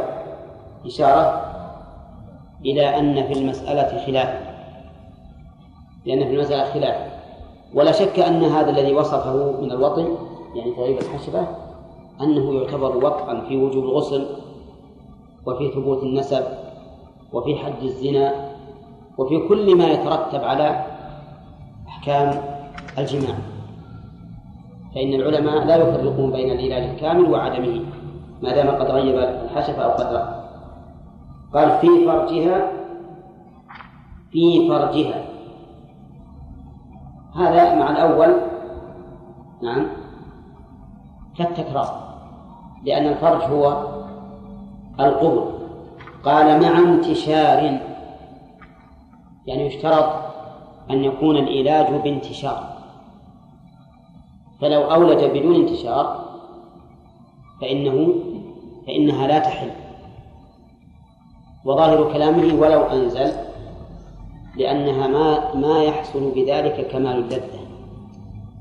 إشارة إلى أن في المسألة خلاف لأن في المسألة خلاف. ولا شك أن هذا الذي وصفه من الوطن يعني تغيب الحشفة أنه يعتبر وطئا في وجوب الغسل وفي ثبوت النسب وفي حد الزنا وفي كل ما يترتب على أحكام الجماع. فإن العلماء لا يفرقون بين العلاج الكامل وعدمه ما دام قد غيب الحشفة أو قدره قال في فرجها في فرجها. هذا مع الأول نعم كالتكرار لأن الفرج هو القبل. قال مع انتشار يعني يشترط أن يكون العلاج بانتشار. فلو أولج بدون انتشار فإنه فإنها لا تحل. وظاهر كلامه ولو أنزل لأنها ما ما يحصل بذلك كمال اللذة.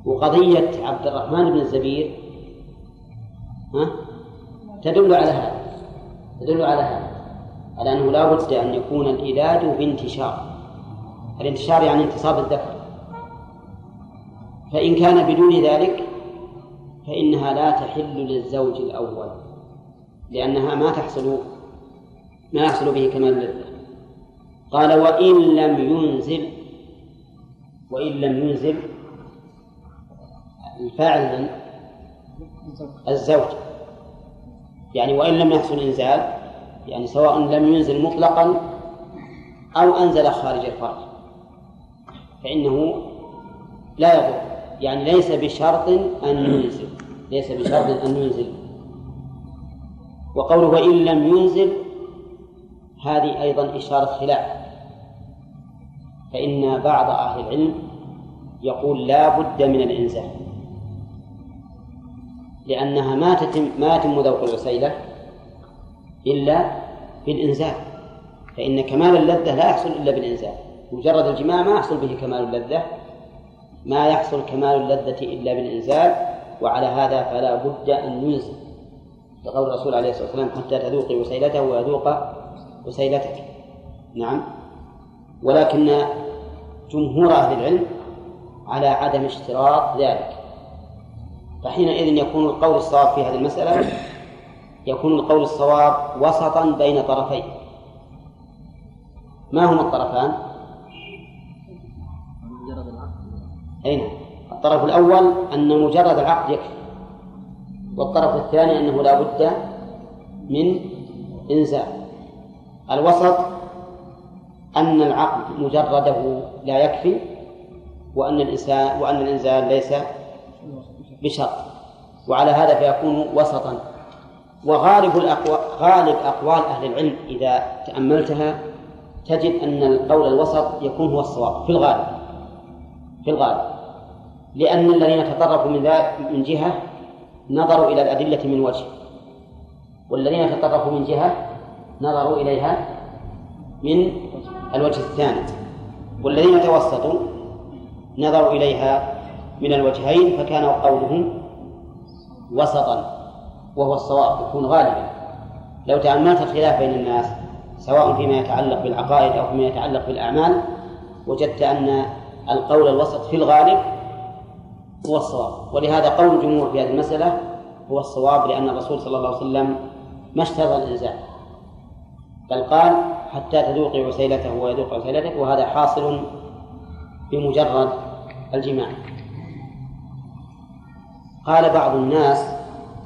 وقضية عبد الرحمن بن الزبير ها؟ تدل على هذا. تدل على هذا. على أنه لا بد أن يكون العلاج بانتشار. الانتشار يعني انتصاب الذكر. فإن كان بدون ذلك فإنها لا تحل للزوج الأول لأنها ما تحصل ما يحصل به كمال اللذة قال وإن لم ينزل وإن لم ينزل الفاعل الزوج. يعني وإن لم يحصل إنزال يعني سواء لم ينزل مطلقا أو أنزل خارج الفرج فإنه لا يضر. يعني ليس بشرط أن ينزل. ليس بشرط أن ينزل. وقوله وإن لم ينزل هذه أيضا إشارة خلاف. فإن بعض أهل العلم يقول لا بد من الإنزال. لأنها ما تتم ما يتم ذوق العسيلة إلا بالإنزال. فإن كمال اللذة لا يحصل إلا بالإنزال. مجرد الجماع ما يحصل به كمال اللذة ما يحصل كمال اللذة إلا بالإنزال وعلى هذا فلا بد أن ينزل. لقول الرسول عليه الصلاة والسلام حتى تذوقي وسيلته ويذوق وسيلتك. نعم. ولكن جمهور أهل العلم على عدم اشتراط ذلك. فحينئذ يكون القول الصواب في هذه المسألة يكون القول الصواب وسطا بين طرفين. ما هما الطرفان؟ أين؟ الطرف الأول أن مجرد العقد يكفي. والطرف الثاني أنه لا بد من إنزال. الوسط أن العقد مجرده لا يكفي وأن الإنسان وأن الإنزال ليس بشرط. وعلى هذا فيكون وسطا. وغالب الأقوال غالب أقوال أهل العلم إذا تأملتها تجد أن القول الوسط يكون هو الصواب في الغالب. في الغالب. لأن الذين تطرفوا من من جهة نظروا إلى الأدلة من وجه. والذين تطرفوا من جهة نظروا إليها من الوجه الثاني. والذين توسطوا نظروا إليها من الوجهين فكان قوله وسطا وهو الصواب يكون غالبا. لو تأملت الخلاف بين الناس سواء فيما يتعلق بالعقائد أو فيما يتعلق بالأعمال وجدت أن القول الوسط في الغالب هو الصواب ولهذا قول الجمهور في هذه المسألة هو الصواب لأن الرسول صلى الله عليه وسلم ما اشترط الإنزال. بل قال حتى تذوقي عسيلته ويذوق عسيلتك وهذا حاصل بمجرد الجماع. قال بعض الناس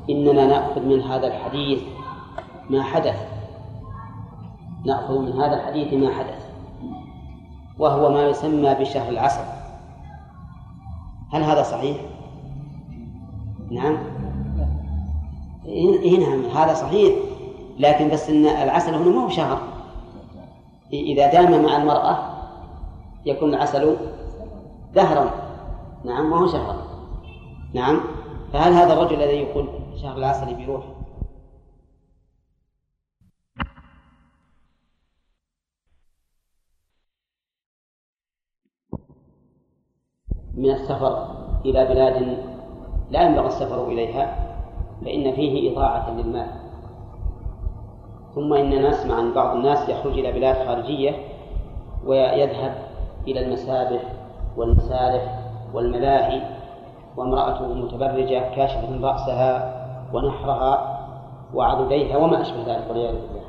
إننا نأخذ من هذا الحديث ما حدث. نأخذ من هذا الحديث ما حدث. وهو ما يسمى بشهر العسل. هل هذا صحيح؟ نعم. إيه نعم هذا صحيح. لكن بس إن العسل هنا مو بشهر إذا دام مع المرأة يكون العسل دهرا. نعم ما هو شهرا نعم. فهل هذا الرجل الذي يقول شهر العسل بيروح؟ من السفر إلى بلاد لا ينبغي السفر إليها فإن فيه إضاعة للمال. ثم إننا نسمع عن بعض الناس يخرج إلى بلاد خارجية ويذهب إلى المسابح والمسارح والملاهي وامرأته متبرجة كاشفة رأسها ونحرها وعضديها وما أشبه ذلك والعياذ بالله.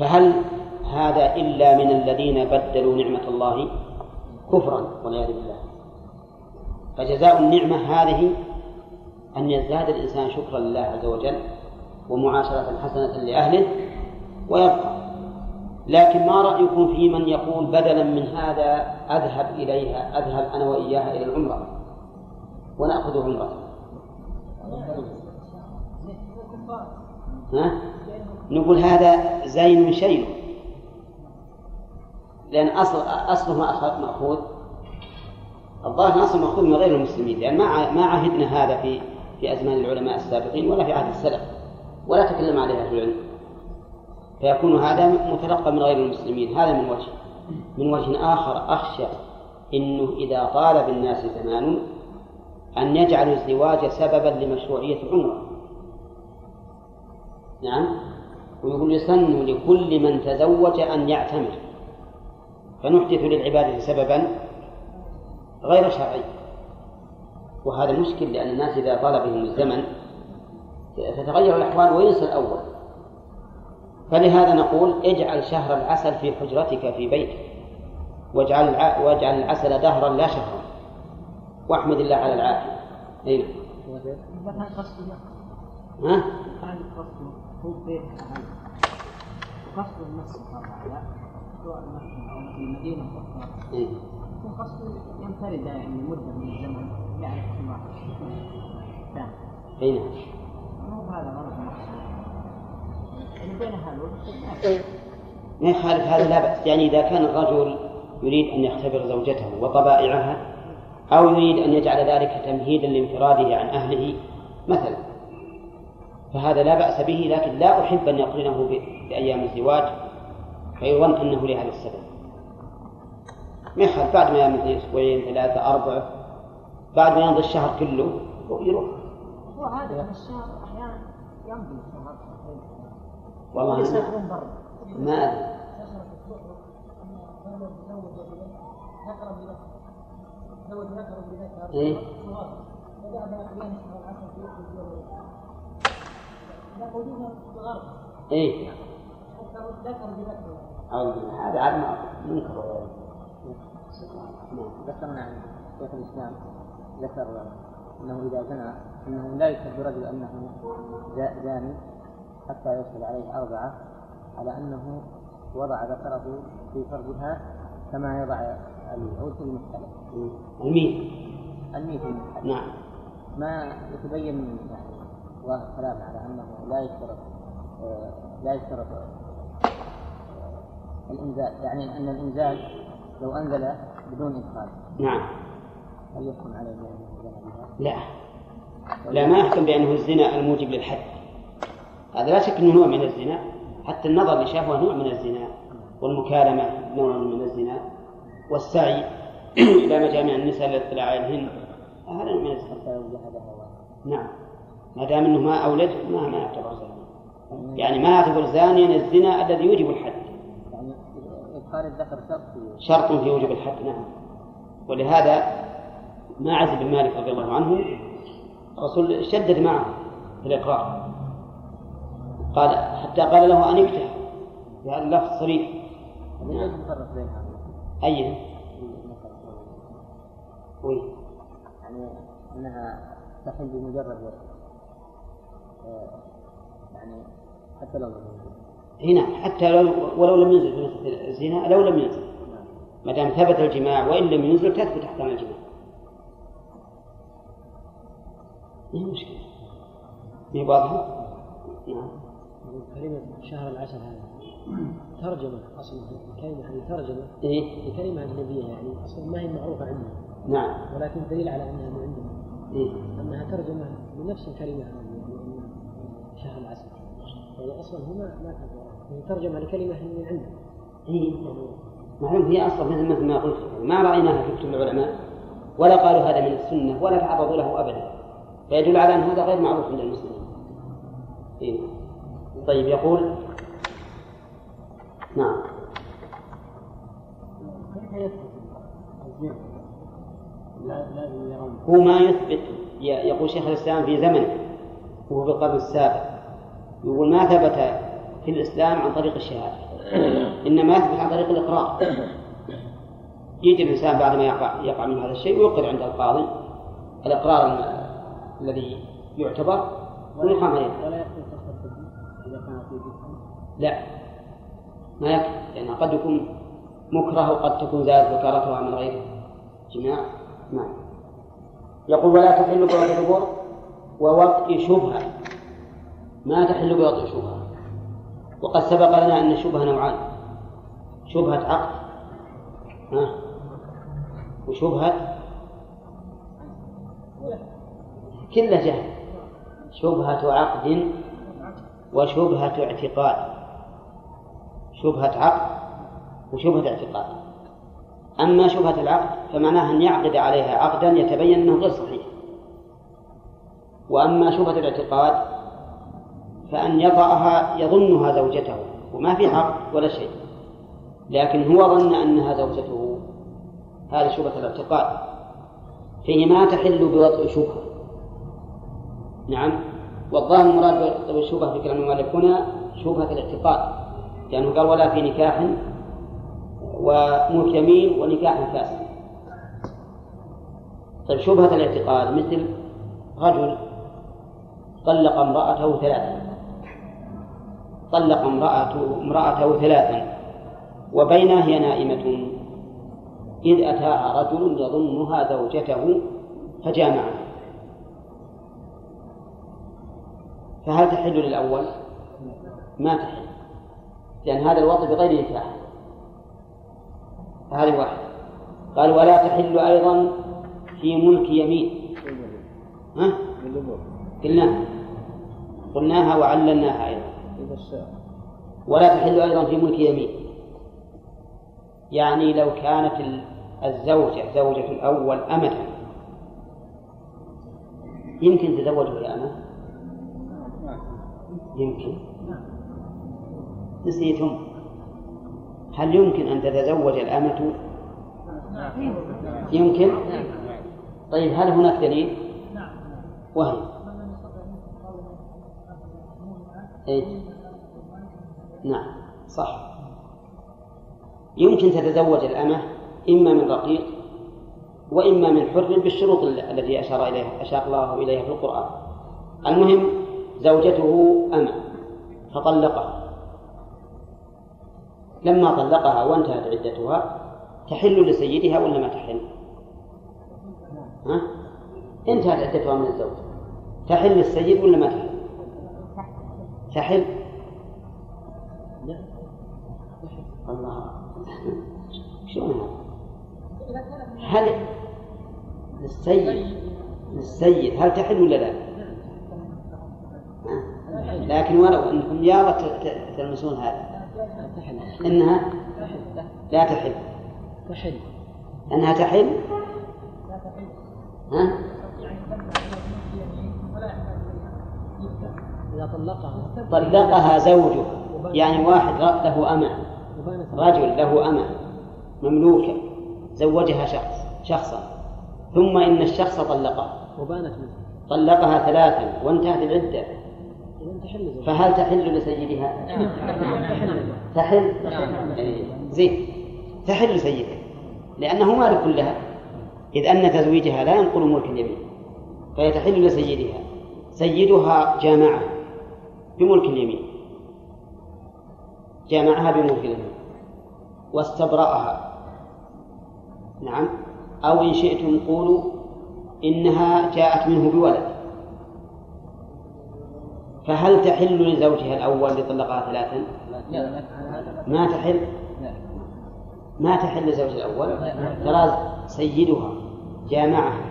فهل هذا إلا من الذين بدلوا نعمة الله؟ كفرا والعياذ بالله. فجزاء النعمة هذه أن يزداد الإنسان شكرا لله عز وجل ومعاشرة حسنة لأهله ويبقى. لكن ما رأيكم في من يقول بدلا من هذا أذهب إليها أذهب أنا وإياها إلى العمرة ونأخذ عمرة؟ ها؟ نقول هذا زين شيء. لأن أصل أصله مأخوذ. الظاهر أصله مأخوذ من غير المسلمين لأن ما ما عهدنا هذا في في أزمان العلماء السابقين ولا في عهد السلف ولا تكلم عليها في العلم. فيكون هذا متلقى من غير المسلمين. هذا من وجه. من وجه آخر أخشى أنه إذا طال بالناس زمان أن يجعلوا الزواج سببا لمشروعية العمرة نعم؟ ويقول يسن لكل من تزوج أن يعتمر. فنحدث للعبادة سببا غير شرعي. وهذا مشكل لأن الناس إذا طال بهم الزمن تتغير الأحوال وينسى الأول. فلهذا نقول اجعل شهر العسل في حجرتك في بيتك واجعل واجعل العسل دهرا لا شهرا. واحمد الله على العافية. أي نعم. ها؟ هو بيت قصد سواء في يكون قصد ينفرد يعني مدة من الزمن يعرف ما اي نعم مو هذا غرض ما يخالف هذا لا بأس. يعني إذا كان الرجل يريد أن يختبر زوجته وطبائعها أو يريد أن يجعل ذلك تمهيدا لانفراده عن أهله مثلا. فهذا لا بأس به لكن لا أحب أن يقرنه بأيام الزواج فيظن أنه لهذا السبب. ما يخالف بعد ما يمضي أسبوعين ثلاثة أربعة. بعد ما يمضي الشهر كله يروح. هو عادة الشهر أحيانا يمضي الشهر. والله يسافرون برا. ما أدري. إيه؟ إيه؟ هذا عاد منكر. ذكرنا عن شيخ الإسلام ذكر أنه إذا زنى أنه لا يشهد رجل أنه زاني حتى يصل عليه أربعة على أنه وضع ذكره في فرجها كما يضع العود في المحتلم. الميت. الميت. نعم. ما يتبين يعني ظاهر الكلام على أنه لا يشترط لا يشترط الإنزال يعني أن الإنزال لو أنزل بدون إدخال. نعم. هل يحكم عليه لا. لا ما يحكم بأنه الزنا الموجب للحد. هذا لا شك أنه نوع من الزنا. حتى النظر لشهوة نوع من الزنا. والمكالمة نوع من الزنا. والسعي [clears throat] إلى مجامع النساء للاطلاع عليهن. هذا من الزنا. نعم. ما دام إنه ما اولد ما ما يعتبر زانيا. يعني ما يعتبر زانيا الزنا الذي يوجب الحد. إدخال الذكر شرط في شرط في وجوب الحد نعم. ولهذا ما عز بن مالك رضي الله عنه الرسول شدد معه في الإقرار. قال حتى قال له أن يفتح بهذا اللفظ صريح. ليش نفرق بينها؟ أي؟ وي يعني أنها تحل بمجرد آه، يعني حتى لو هنا حتى لو ولو لم ينزل في مثل الزنا لو لم ينزل. ما دام ثبت الجماع وإن لم ينزل تثبت أحكام الجماع. ما هي مشكلة؟ ما هي واضحة؟ نعم. كلمة شهر العسل هذا. ترجمة أصلا الكلمة هذه ترجمة إيه؟ لكلمة أجنبية يعني أصلا ما هي معروفة عندنا. نعم. ولكن دليل على أنها من عندنا. إيه؟ أنها ترجمة لنفس الكلمة هذه يعني شهر العسل. يعني أصلا هو ما ما كانت وراها. هي ترجمة لكلمة من عندنا إيه؟ معلوم هي أصلا مثل ما قلت ما رأيناها في كتب العلماء ولا قالوا هذا من السنة ولا تعرضوا له أبدا فيدل على أن هذا غير معروف عند المسلمين إيه؟ طيب يقول نعم هو ما يثبت يقول شيخ الإسلام في زمنه وهو في القرن السابع يقول ما ثبت في الإسلام عن طريق الشهادة. إنما يثبت عن طريق الإقرار. يجي الإنسان بعد ما يقع, يقع من هذا الشيء ويقر عند القاضي الإقرار ال- الذي يعتبر ويقام عليه لا. ما يكفي لأن قد يكون مكره وقد تكون زادت وكالتها من غير جماع. نعم. يقول ولا تحل بوضع الدبر ووطء شبهة. ما تحل بوطء شبهة وقد سبق لنا أن الشبهة نوعان. شبهة عقد ها وشبهة كلها جهل. شبهة عقد وشبهة اعتقاد. شبهة عقد وشبهة اعتقاد. أما شبهة العقد فمعناها أن يعقد عليها عقدا يتبين أنه غير صحيح. وأما شبهة الاعتقاد فأن يطأها يظنها زوجته وما في عقد ولا شيء. لكن هو ظن أنها زوجته. هذه شبهة الاعتقاد. فهي ما تحل بوضع شبهة. نعم. والظاهر المراد بالشبهة في كلام المؤلف هنا شبهة الاعتقاد. لأنه قال ولا في نكاح وملك يمين ونكاح فاسد. طيب شبهة الاعتقاد مثل رجل طلق امرأته ثلاثا طلق امرأته امرأته ثلاثا وبينها هي نائمة. إذ أتاها رجل يظنها زوجته فجامعها. فهل تحل للأول؟ ما تحل لأن هذا الوطء بغير نكاح فهذه واحدة. قال ولا تحل أيضا في ملك يمين. ها؟ قلناها. قلناها وعللناها أيضا. ولا تحل أيضا في ملك يمين. يعني لو كانت ال- الزوجة زوجة الأول أمة. يمكن تزوجه يا أمة؟ يمكن. نسيتم. هل يمكن أن تتزوج الأمة؟ يمكن. طيب هل هناك دليل؟ وهي. إيه؟ نعم. صح. يمكن تتزوج الأمة إما من رقيق وإما من حر بالشروط ال- التي أشار إليها أشار الله إليها في القرآن. المهم زوجته أمة فطلقها. لما طلقها وانتهت عدتها تحل لسيدها ولا ما تحل؟ ها؟ انتهت عدتها من الزوج. تحل للسيد ولا ما تحل؟ تحل. الله شلون هذا؟ هل للسيد للسيد هل تحل ولا لا؟ لكن ولو أنكم يا تلمسون هذا إنها لا تحل تحل أنها تحل ها؟ طلقها طلقها زوجه يعني واحد له أمة رجل له أمة مملوكة زوجها شخص شخصا. ثم إن الشخص طلقها وبانت منه. طلقها ثلاثا وانتهت العدة. فهل تحل لسيدها؟ تحل؟ إيه. زين. تحل لسيدها. لأنه مالك لها. إذ أن تزويجها لا ينقل ملك اليمين. فهي تحل لسيدها. سيدها جامعها بملك اليمين. جامعها بملك اليمين واستبرأها. نعم. أو إن شئتم قولوا إنها جاءت منه بولد. فهل تحل لزوجها الأول اللي طلقها ثلاثا؟ ما تحل. ما تحل لزوجها الأول. ترى سيدها جامعها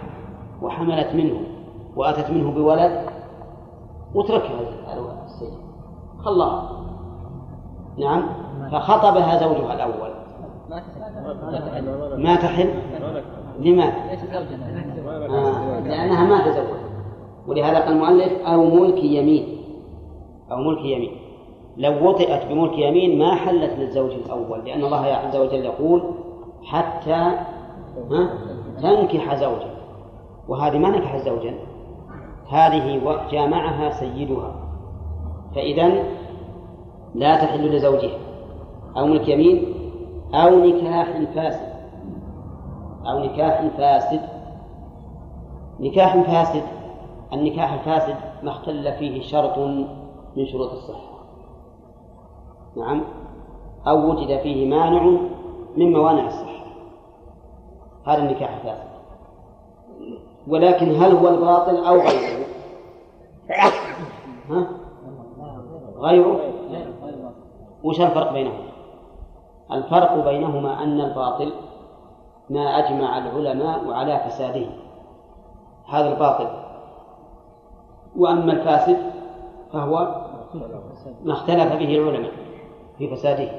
وحملت منه وأتت منه بولد وتركها. السيد خلاها نعم. فخطبها زوجها الأول. ما تحل؟ لماذا؟ آه. لأنها ما تزوجت ولهذا قال المؤلف أو ملك يمين. أو ملك يمين. لو وطئت بملك يمين ما حلت للزوج الأول لأن الله عز وجل يقول حتى تنكح زوجا. وهذه ما نكحت زوجا. هذه جامعها سيدها. فإذا لا تحل لزوجها. أو ملك يمين أو نكاح فاسد. أو نكاح فاسد. نكاح فاسد. النكاح الفاسد ما اختل فيه شرط من شروط الصحة. نعم. أو وجد فيه مانع من موانع الصحة. هذا النكاح الفاسد. ولكن هل هو الباطل أو غيره؟ ها؟ غيره؟ وش الفرق بينهما؟ الفرق بينهما أن الباطل ما أجمع العلماء على فساده. هذا الباطل. وأما الفاسد فهو ما اختلف به العلماء في فساده.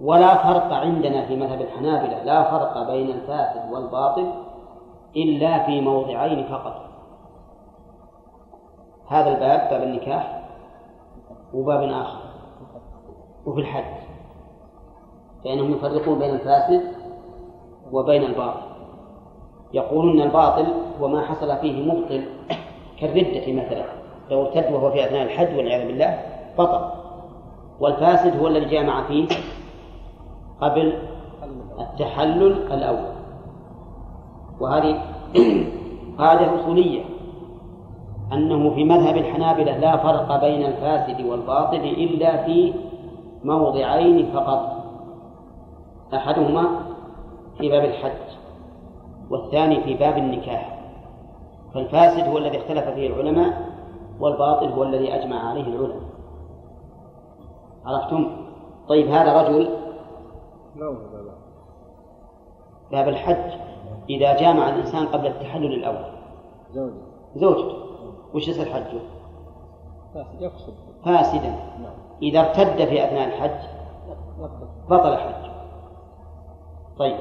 ولا فرق عندنا في مذهب الحنابلة لا فرق بين الفاسد والباطل إلا في موضعين فقط. هذا الباب باب النكاح وباب آخر. وفي الحج فإنهم يفرقون بين الفاسد وبين الباطل. يقولون الباطل هو ما حصل فيه مبطل كالردة مثلا. لو ارتد وهو في أثناء الحج والعياذ بالله بطل. والفاسد هو الذي جامع فيه قبل التحلل الأول. وهذه [clears throat] قاعدة أصولية. أنه في مذهب الحنابلة لا فرق بين الفاسد والباطل إلا في موضعين فقط. أحدهما في باب الحج والثاني في باب النكاح. فالفاسد هو الذي اختلف فيه العلماء والباطل هو الذي أجمع عليه العلماء. عرفتم؟ طيب هذا رجل باب الحج. إذا جامع الإنسان قبل التحلل الأول. زوجته. زوجته. وش يصير حجه؟ يقصد فاسدا. نعم. إذا ارتد في أثناء الحج بطل حجه طيب.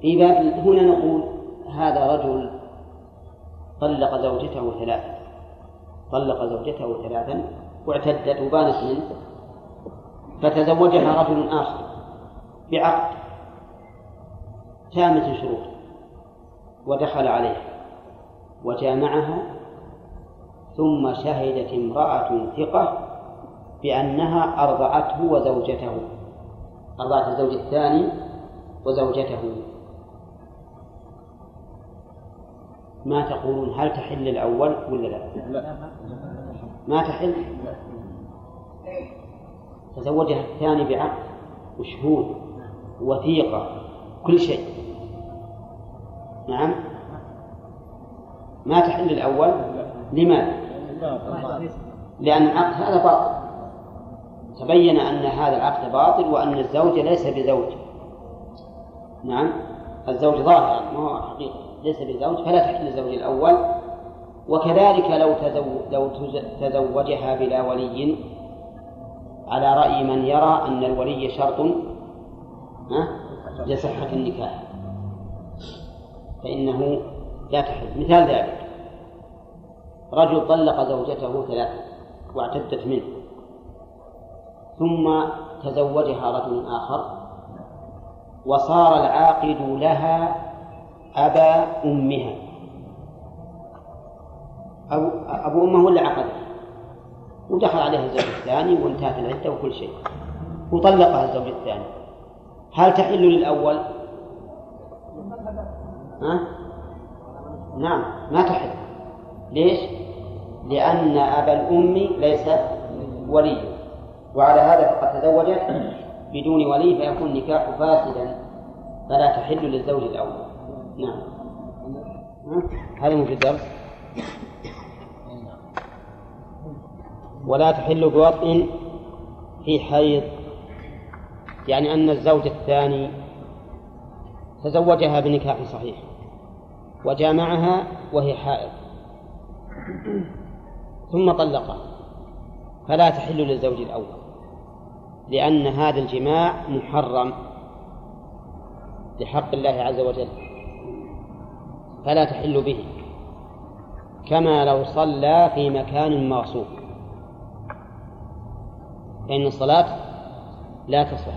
في باب هنا نقول هذا رجل طلق زوجته ثلاثا طلق زوجته ثلاثا واعتدت وبانت منه. فتزوجها رجل آخر بعقد تامة الشروط ودخل عليها وجامعها ثم شهدت امرأة ثقة بأنها أرضعته وزوجته. أرضعت الزوج الثاني وزوجته. ما تقولون هل تحل الأول ولا لا؟ لا. ما تحل؟ تزوجها الثاني بعقد وشهود وثيقة كل شيء. نعم. ما تحل الأول؟ لماذا؟ لأن العقد هذا باطل. تبين أن هذا العقد باطل وأن الزوج ليس بزوج. نعم؟ الزوج ظاهرا ما هو حقيقة. ليس بزوج فلا تحل الزوج الأول. وكذلك لو لو تزوجها بلا ولي على رأي من يرى أن الولي شرط لصحة النكاح. فإنه لا تحل. مثال ذلك. رجل طلق زوجته ثلاثة واعتدت منه. ثم تزوجها رجل آخر. وصار العاقد لها أبا أمها. أبو, أبو أمه ولا عقدها ودخل عليها الزوج الثاني وانتهت العدة وكل شيء. وطلقها الزوج الثاني. هل تحل للأول؟ ها؟ نعم ما تحل. ليش؟ لأن أبا الأم ليس وليا وعلى هذا فقد تزوجت بدون ولي فيكون النكاح فاسدا فلا تحل للزوج الأول. نعم. هذا في الدرس؟ ولا تحل بوطء في حيض. يعني أن الزوج الثاني تزوجها بنكاح صحيح وجامعها وهي حائض. ثم طلقها فلا تحل للزوج الأول. لأن هذا الجماع محرم لحق الله عز وجل. فلا تحل به. كما لو صلى في مكان مغصوب. فإن الصلاة لا تصح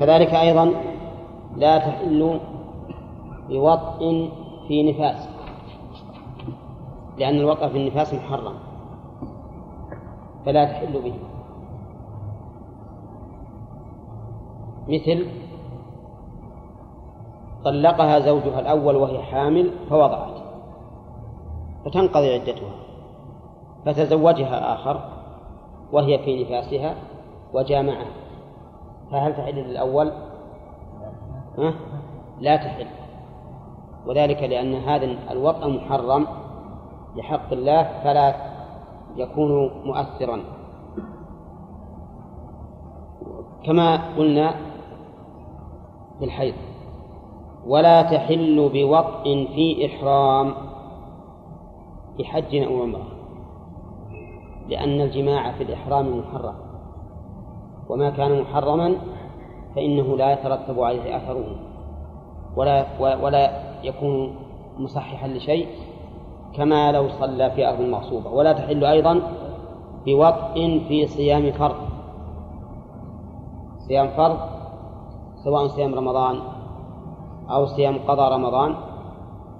كذلك أيضا لا تحل بوطء في نفاس. لأن الوطء في النفاس محرم. فلا تحل به. مثل طلقها زوجها الأول وهي حامل فوضعت فتنقضي عدتها فتزوجها آخر وهي في نفاسها وجامعها فهل تحل للأول؟ ها؟ لا تحل وذلك لأن هذا الوطأ محرم لحق الله فلا يكون مؤثرا كما قلنا في الحيض ولا تحل بوطء في إحرام بحج أو عمرة لأن الجماع في الإحرام محرم. وما كان محرما فإنه لا يترتب عليه أثره ولا ولا يكون مصححا لشيء كما لو صلى في أرض مغصوبة. ولا تحل أيضا بوطء في صيام فرض. صيام فرض سواء صيام رمضان أو صيام قضاء رمضان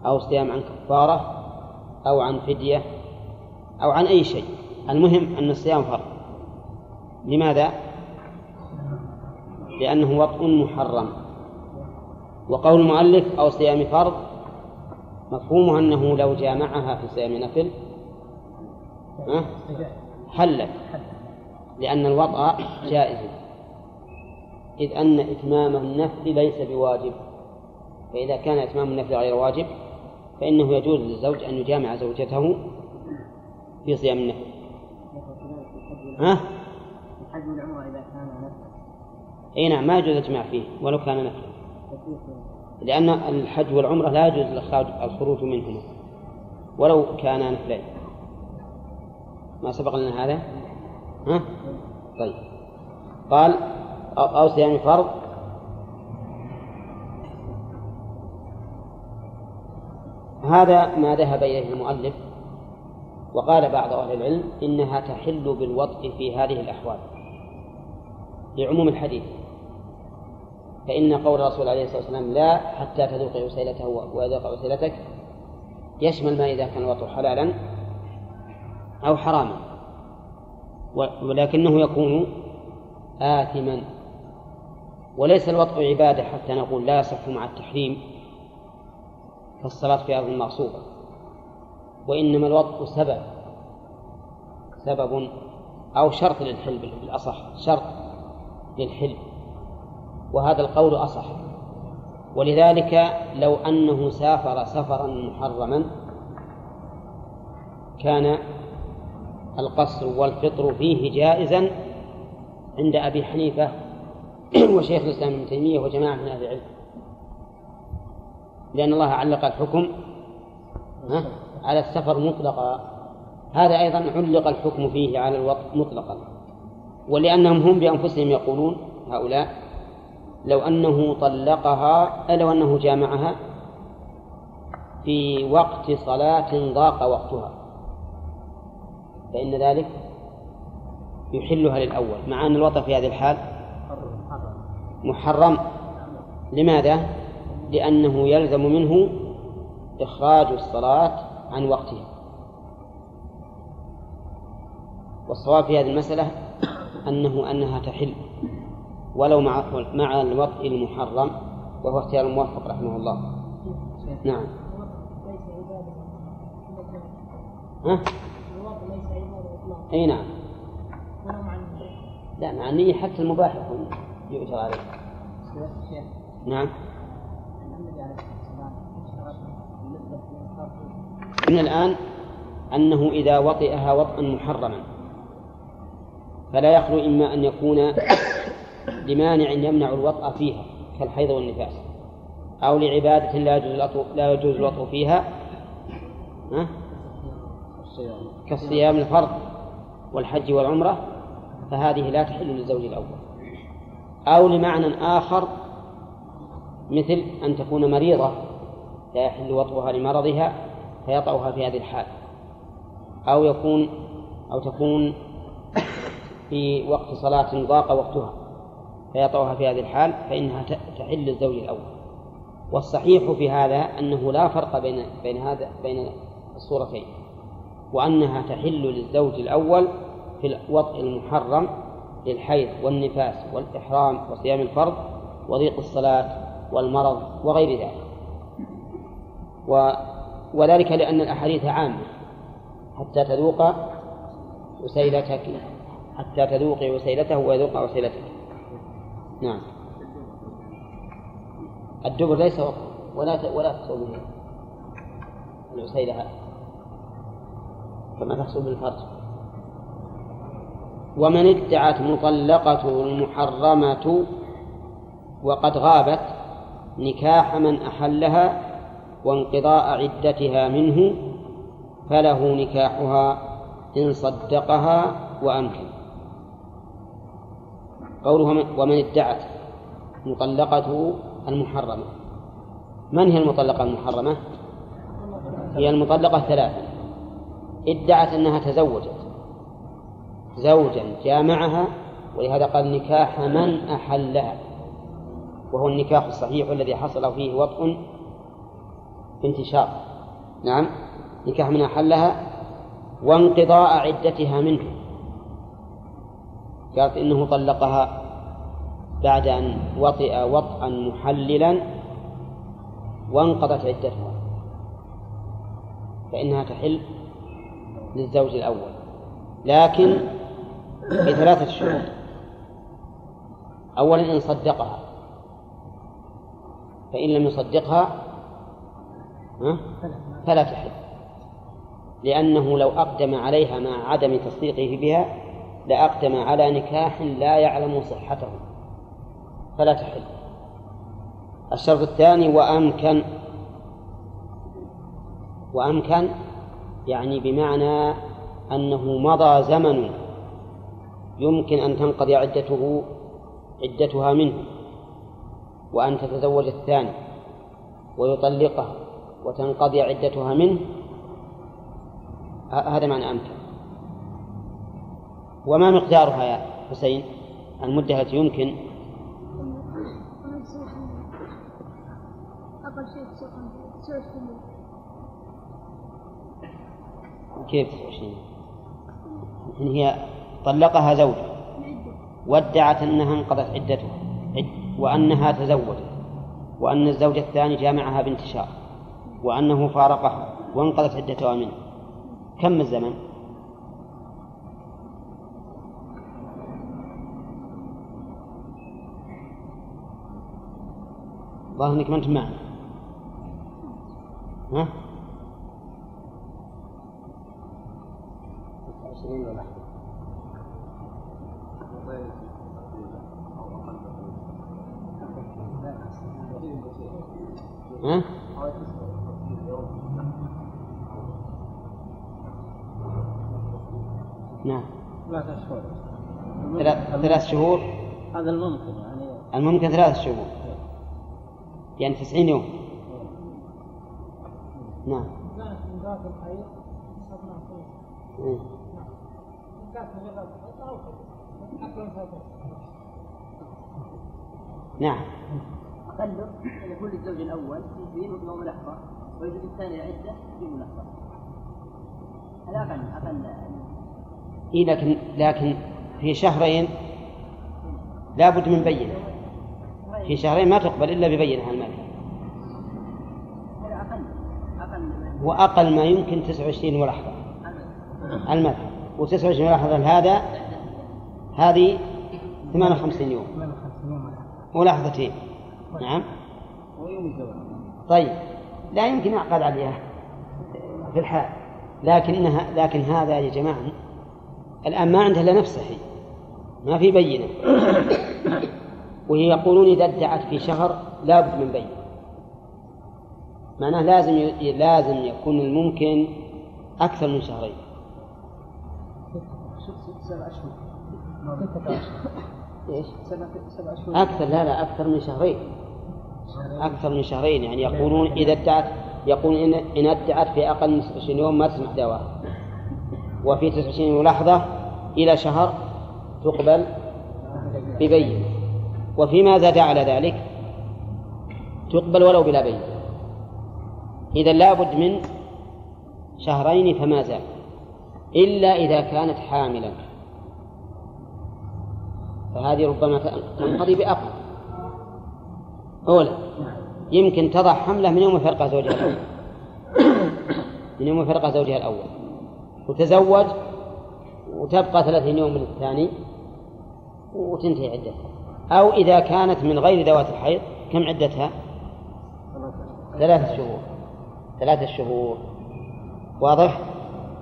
أو صيام عن كفارة أو عن فدية أو عن أي شيء. المهم أن الصيام فرض. لماذا؟ لأنه وطء محرم. وقول المؤلف أو صيام فرض مفهومه أنه لو جامعها في صيام نفل حلت. لأن الوطأ جائز. إذ أن إتمام النفل ليس بواجب. فإذا كان إتمام النفل غير واجب فإنه يجوز للزوج أن يجامع زوجته في صيام النفل. ها؟ الحج والعمرة إذا كان نفلا أي نعم ما يجوز الإجماع فيه ولو كان نفلا. لأن الحج والعمرة لا يجوز الخروج منهما ولو كانا نفلين. ما سبق لنا هذا؟ ها؟ طيب. قال أو صيام فرض. هذا ما ذهب إليه المؤلف وقال بعض أهل العلم إنها تحل بالوطء في هذه الأحوال لعموم الحديث. فإن قول الرسول عليه الصلاة والسلام لا حتى تذوق عسيلته ويذوق عسيلتك يشمل ما إذا كان الوطء حلالا أو حراما ولكنه يكون آثما وليس الوطء عبادة حتى نقول لا يصح مع التحريم كالصلاة في أرض مغصوبة. وإنما الوطء سبب سبب أو شرط للحل بالأصح شرط للحل وهذا القول أصح. ولذلك لو أنه سافر سفرا محرما كان القصر والفطر فيه جائزا عند أبي حنيفة [clears throat] وشيخ الإسلام ابن تيمية وجماعة من أهل العلم. لأن الله علق الحكم على السفر مطلقا. هذا أيضا علق الحكم فيه على الوقت مطلقا. ولأنهم هم بأنفسهم يقولون هؤلاء لو أنه طلقها لو أنه جامعها في وقت صلاة ضاق وقتها. فإن ذلك يحلها للأول مع أن الوطن في هذه الحال محرم. لماذا؟ لأنه يلزم منه إخراج الصلاة عن وقتها. والصواب في هذه المسألة أنه أنها تحل. ولو مع مع الوطء المحرم وهو اختيار الموفق رحمه الله. نعم. ها؟ أي نعم. لا مع النية حتى المباح يكون. يؤجر عليه نعم. من الآن أنه إذا وطئها وطئا محرما فلا يخلو إما أن يكون لمانع يمنع الوطأ فيها كالحيض والنفاس أو لعبادة لا يجوز لا يجوز الوطء فيها كالصيام الفرض والحج والعمرة فهذه لا تحل للزوج الأول. أو لمعنى آخر مثل أن تكون مريضة لا يحل وطئها لمرضها فيطأها في هذه الحال أو يكون أو تكون في وقت صلاة ضاق وقتها فيطأها في هذه الحال فإنها تحل للزوج الأول. والصحيح في هذا أنه لا فرق بين بين هذا بين الصورتين وأنها تحل للزوج الأول في الوطء المحرم للحيض والنفاس والإحرام وصيام الفرض وضيق الصلاة والمرض وغير ذلك. و وذلك لأن الأحاديث عامة. حتى تذوق وسيلتك حتى تذوقي وسيلته ويذوق وسيلتك نعم. الدبر ليس وقت. ولا ولا تحصل به العسيلة هذه كما تحصل بالفرج ومن ادعت مطلقة المحرمة وقد غابت نكاح من أحلها وانقضاء عدتها منه فله نكاحها إن صدقها وأمكن. قوله ومن ادعت مطلقته المحرمة. من هي المطلقة المحرمة؟ هي المطلقة ثلاثة. ادعت أنها تزوجت. زوجا جامعها ولهذا قال نكاح من أحلها. وهو النكاح الصحيح الذي حصل فيه وطء انتشار نعم. نكاح من أحلها وانقضاء عدتها منه. قالت إنه طلقها بعد أن وطئ وطئا محللا وانقضت عدتها. فإنها تحل للزوج الأول. لكن بثلاثة شروط. أولا إن صدقها. فإن لم يصدقها فلا تحل. لأنه لو أقدم عليها مع عدم تصديقه بها لأقدم على نكاح لا يعلم صحته. فلا تحل. الشرط الثاني وأمكن وأمكن يعني بمعنى أنه مضى زمن يمكن أن تنقضي عدته عدتها منه وأن تتزوج الثاني ويطلقها وتنقضي عدتها منه. هذا معنى أمكن وما مقدارها يا حسين؟ المدة التي يمكن. كيف 29 هي طلقها زوجها وادعت أنها انقضت عدتها وأنها تزوجت وأن الزوج الثاني جامعها بانتشار وأنه فارقها وانقضت عدتها منه كم الزمن؟ ظاهر إنك ما أنت معنا ها؟ عشرين ولا ها؟ نعم. ثلاث شهور. ثلاث شهور؟ هذا الممكن يعني. الممكن ثلاثة شهور. يعني تسعين يوم. نعم. إيه. نعم. أقل يكون للزوج الأول يجيب يوم الأحرى ويجب الثاني يجيب الأحرى هذا أقل أقل؟ إيه لكن لكن في شهرين لا بد من بينة. في شهرين ما تقبل إلا ببينة المال. هذا أقل؟ أقل وأقل ما يمكن 29 ملاحظة المذهب و29 ملاحظة هذا هذه 58 يوم. ملاحظتين نعم. طيب. لا يمكن يعقد عليها في الحال. لكنها لكن هذا يا جماعة الآن ما عنده إلا نفسه هي. ما في بينة. وهي يقولون إذا ادعت في شهر لا بد من بينة. معناه لازم لازم يكون الممكن أكثر من شهرين. سبع أشهر؟ سبع سبع أشهر. أكثر لا لا أكثر من شهرين. أكثر من شهرين يعني يقولون إذا ادعت يقولون إن إن ادعت في أقل من 29 يوم ما تسمح دعواها وفي 29 لحظة إلى شهر تقبل ببين. وفيما زاد على ذلك؟ تقبل ولو بلا بين. إذا لابد من شهرين فما زال إلا إذا كانت حاملا. فهذه ربما تنقضي بأقل. أولى. يمكن تضع حملة من يوم فرق زوجها الأول. [coughs] من يوم فرق زوجها الأول. وتزوج وتبقى ثلاثين يوم من الثاني وتنتهي عدتها. أو إذا كانت من غير ذوات الحيض كم عدتها؟ ثلاثة شهور. ثلاثة شهور. واضح؟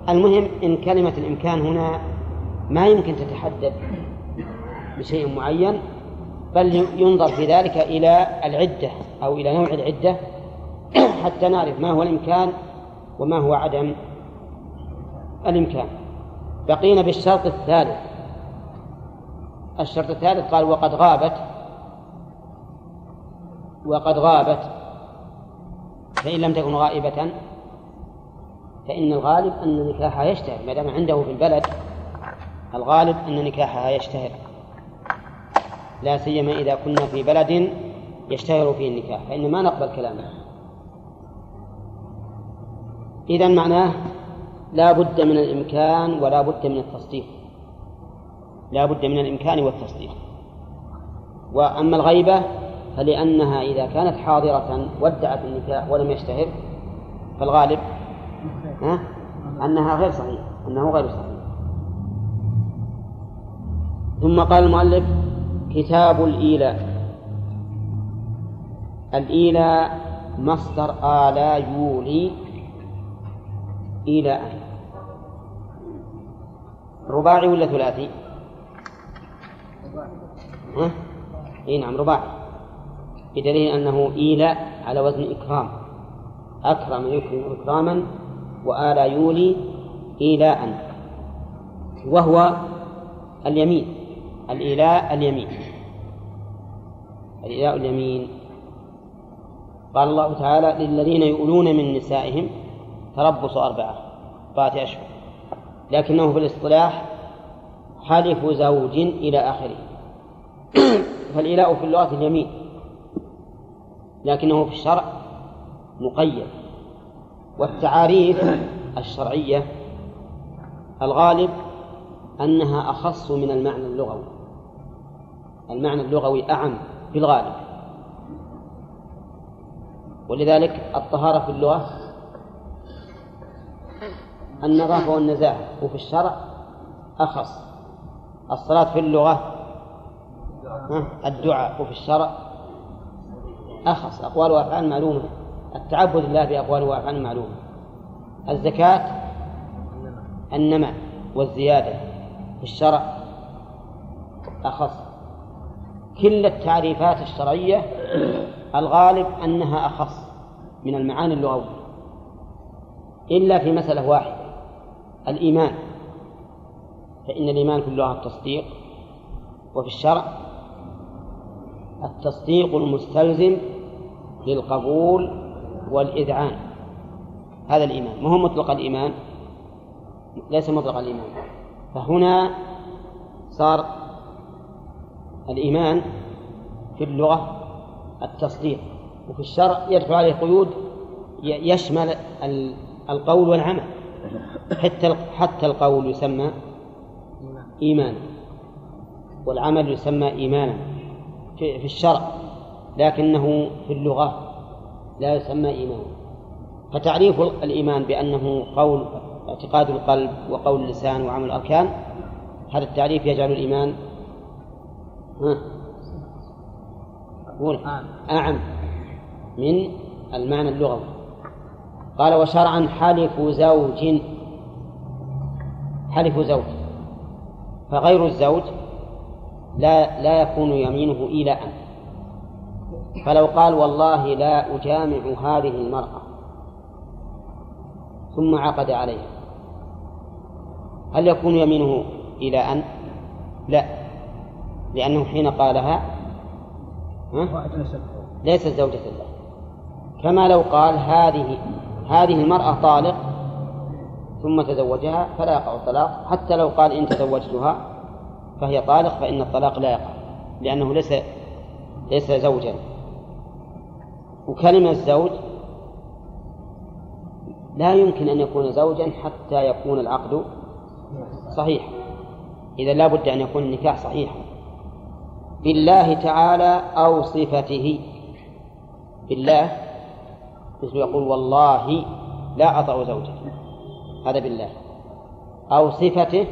المهم إن كلمة الإمكان هنا ما يمكن تتحدد بشيء معين. بل ينظر في ذلك إلى العدة أو إلى نوع العدة [clears throat] حتى نعرف ما هو الإمكان وما هو عدم الإمكان. بقينا بالشرط الثالث. الشرط الثالث قال وقد غابت وقد غابت. فإن لم تكن غائبة فإن الغالب أن نكاحها يشتهر ما دام عنده في البلد الغالب أن نكاحها يشتهر. لا سيما إذا كنا في بلد يشتهر فيه النكاح فإن ما نقبل كلامه. إذا معناه لا بد من الإمكان ولا بد من التصديق. لا بد من الإمكان والتصديق. وأما الغيبة فلأنها إذا كانت حاضرة ودعت النكاح ولم يشتهر فالغالب ها؟ أنها غير صحيح أنه غير صحيح. ثم قال المؤلف كتاب الإيلاء. الإيلاء مصدر آلا يولي إيلاء. رباعي ولا ثلاثي؟ ها؟ إي نعم رباعي. بدليل أنه إيلاء على وزن إكرام. أكرم يكرم إكراما وآلى يولي إيلاء. وهو اليمين. الإيلاء اليمين. الإيلاء اليمين. قال الله تعالى للذين يؤلون من نسائهم تربص أربعة أربعة أشهر لكنه في الاصطلاح حلف زوج إلى آخره. [clears throat] فالإيلاء في اللغة اليمين لكنه في الشرع مقيد. والتعاريف الشرعية الغالب أنها أخص من المعنى اللغوي. المعنى اللغوي أعم. في الغالب. ولذلك الطهارة في اللغة النظافة والنزاهة وفي الشرع أخص. الصلاة في اللغة الدعاء وفي الشرع أخص. أقوال وأفعال معلومة. التعبد لله بأقوال وأفعال معلومة. الزكاة النماء والزيادة في الشرع أخص. كل التعريفات الشرعية الغالب أنها أخص من المعاني اللغوية إلا في مسألة واحدة الإيمان. فإن الإيمان في اللغة التصديق وفي الشرع التصديق المستلزم للقبول والإذعان. هذا الإيمان. ما هو مطلق الإيمان؟ ليس مطلق الإيمان. فهنا صار الإيمان في اللغة التصديق وفي الشرع يدخل عليه قيود يشمل القول والعمل. حتى حتى القول يسمى إيمانا والعمل يسمى إيمانا في الشرع لكنه في اللغة لا يسمى إيمانا. فتعريف الإيمان بأنه قول اعتقاد القلب وقول اللسان وعمل الأركان هذا التعريف يجعل الإيمان قول أعم. من المعنى اللغوي. قال وشرعا حلف زوج. حلف زوج. فغير الزوج لا لا يكون يمينه إيلاء فلو قال والله لا أجامع هذه المرأة. ثم عقد عليها. هل يكون يمينه إلى أن؟ لا. لأنه حين قالها ليست زوجة له كما لو قال هذه هذه المرأة طالق ثم تزوجها فلا يقع الطلاق. حتى لو قال إن تزوجتها فهي طالق فإن الطلاق لا يقع لأنه ليس ليس زوجا. وكلمة زوج لا يمكن أن يكون زوجا حتى يكون العقد صحيح إذا لا بد أن يكون النكاح صحيحا. بالله تعالى أو صفته. بالله مثل يقول والله لا أطأ زوجتي. هذا بالله. أو صفته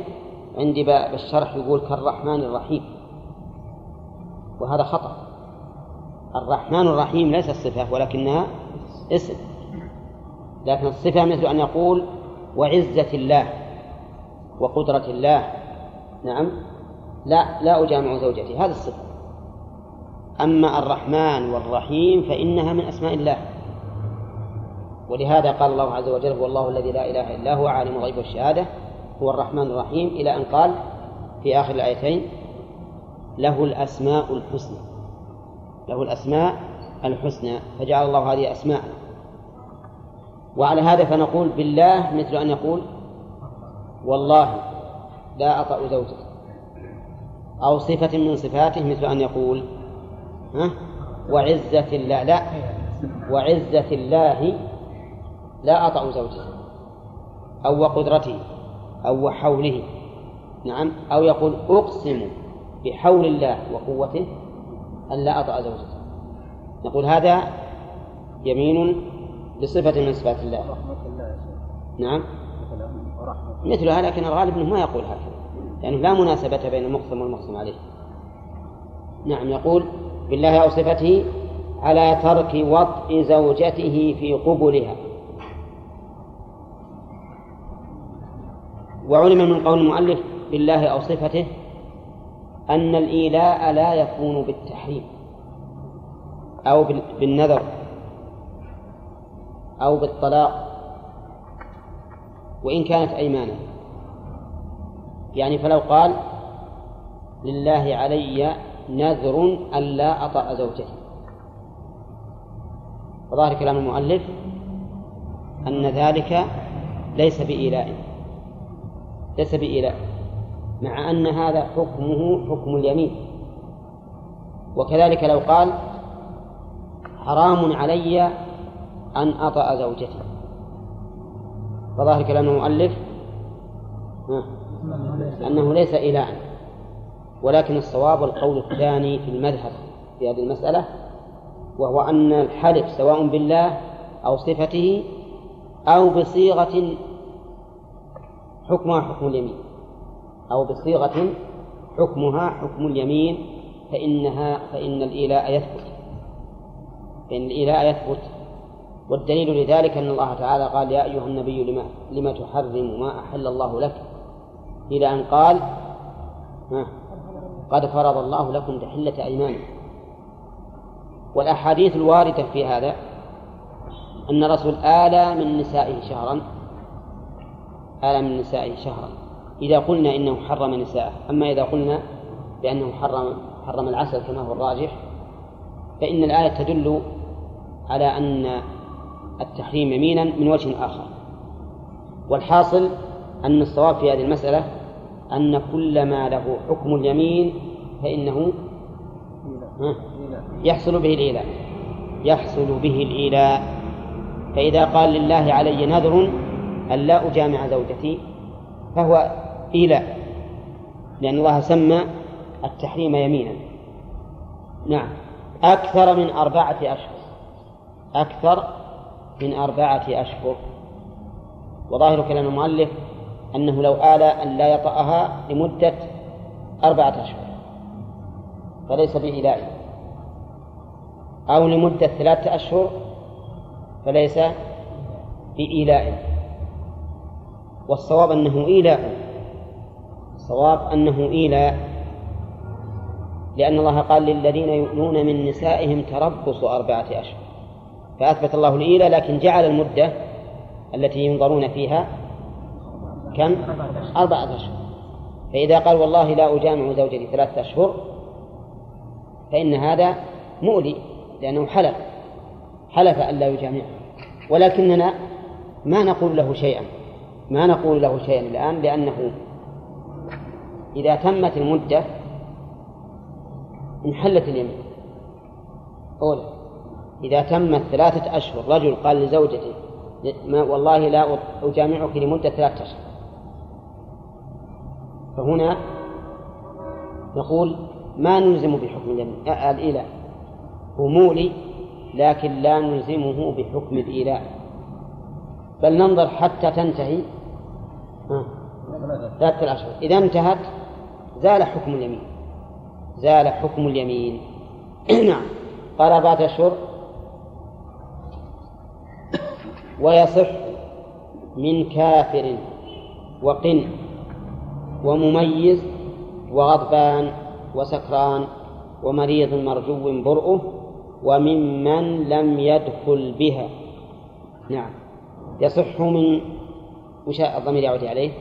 عندي بالشرح يقول كالرحمن الرحيم. وهذا خطأ. الرحمن الرحيم ليس الصفة ولكنها اسم. لكن الصفة مثل أن يقول وعزة الله وقدرة الله. نعم. لا لا أجامع زوجتي هذه الصفة أما الرحمن والرحيم فإنها من أسماء الله. ولهذا قال الله عز وجل هو الله الذي لا إله إلا هو عالم الغيب والشهادة هو الرحمن الرحيم. إلى أن قال في آخر الآيتين له الأسماء الحسنى. له الأسماء الحسنى فجعل الله هذه أسماء. وعلى هذا فنقول بالله مثل أن يقول والله لا أطأ زوجتي. أو صفة من صفاته مثل أن يقول ها؟ وعزة الله لا. وعزة الله لا أطأ زوجتي أو وقدرته أو وحوله نعم. أو يقول أقسم بحول الله وقوته أن لا أطأ زوجتي نقول هذا يمين بصفة من صفات الله. نعم. مثلها لكن الغالب أنه ما يقول هكذا لأنه لا مناسبة بين المقسم والمقسم عليه. نعم يقول بالله أو صفته على ترك وطء زوجته في قبلها. وعلم من قول المؤلف بالله أو صفته أن الإيلاء لا يكون بالتحريم أو بالنذر أو بالطلاق وإن كانت أيمانا. يعني فلو قال لله علي نذر ألا أطأ زوجتي. وظاهر كلام المؤلف أن ذلك ليس بإيلاء ليس بإيلاء مع أن هذا حكمه حكم اليمين. وكذلك لو قال حرام علي أن أطأ زوجتي. فظاهر كلام المؤلف أنه ليس إيلاء ولكن الصواب القول الثاني في المذهب في هذه المسألة وهو أن الحلف سواء بالله أو صفته أو بصيغة حكمها حكم اليمين. أو بصيغة حكمها حكم اليمين فإنها فإن الإيلاء يثبت. فإن الإيلاء يثبت. والدليل لذلك أن الله تعالى قال يا أيها النبي لما لما تحرم ما أحل الله لك؟ إلى أن قال قد فرض الله لكم تحلة أيمانكم. والأحاديث الواردة في هذا أن الرسول آلى من نسائه شهرا آلى من نسائه شهرا. إذا قلنا إنه حرم نساءه أما إذا قلنا بأنه حرم حرم العسل كما هو الراجح فإن الآية تدل على أن التحريم يمينا من وجه آخر. والحاصل أن الصواب في هذه المسألة أن كل ما له حكم اليمين فإنه يحصل به الإيلاء يحصل به الإيلاء فإذا قال لله علي نذر أن لا أجامع زوجتي فهو إيلاء لأن الله سمى التحريم يمينا. نعم. أكثر من أربعة أشهر. أكثر من أربعة أشهر. وظاهر كلام المؤلف أنه لو آل أن لا يطأها لمدة أربعة أشهر فليس بإيلاء أو لمدة ثلاثة أشهر فليس بإيلاء والصواب أنه إيلاء الصواب أنه إيلاء لأن الله قال للذين يؤلون من نسائهم تربص أربعة أشهر. فأثبت الله الإيلاء لكن جعل المدة التي ينظرون فيها كم؟ أربعة أشهر. فإذا قال والله لا أجامع زوجتي ثلاثة أشهر فإن هذا مؤلي لأنه حلف. حلف أن لا يجامعها ولكننا ما نقول له شيئا. ما نقول له شيئا الآن لأنه إذا تمت المدة انحلت اليمين. أولا إذا تمت ثلاثة أشهر رجل قال لزوجته والله لا أجامعك لمدة ثلاثة أشهر. فهنا نقول ما نلزم بحكم الإيلاء؟ هو مولي لكن لا نلزمه بحكم الإيلاء. بل ننظر حتى تنتهي. ثلاثة أشهر إذا انتهت زال حكم اليمين. زال حكم اليمين. [clears throat] نعم. قال أربعة أشهر ويصح من كافر وقن. ومميز وغضبان وسكران ومريض مرجو برؤه وممن لم يدخل بها. نعم. يصح من وش الضمير يعود عليه؟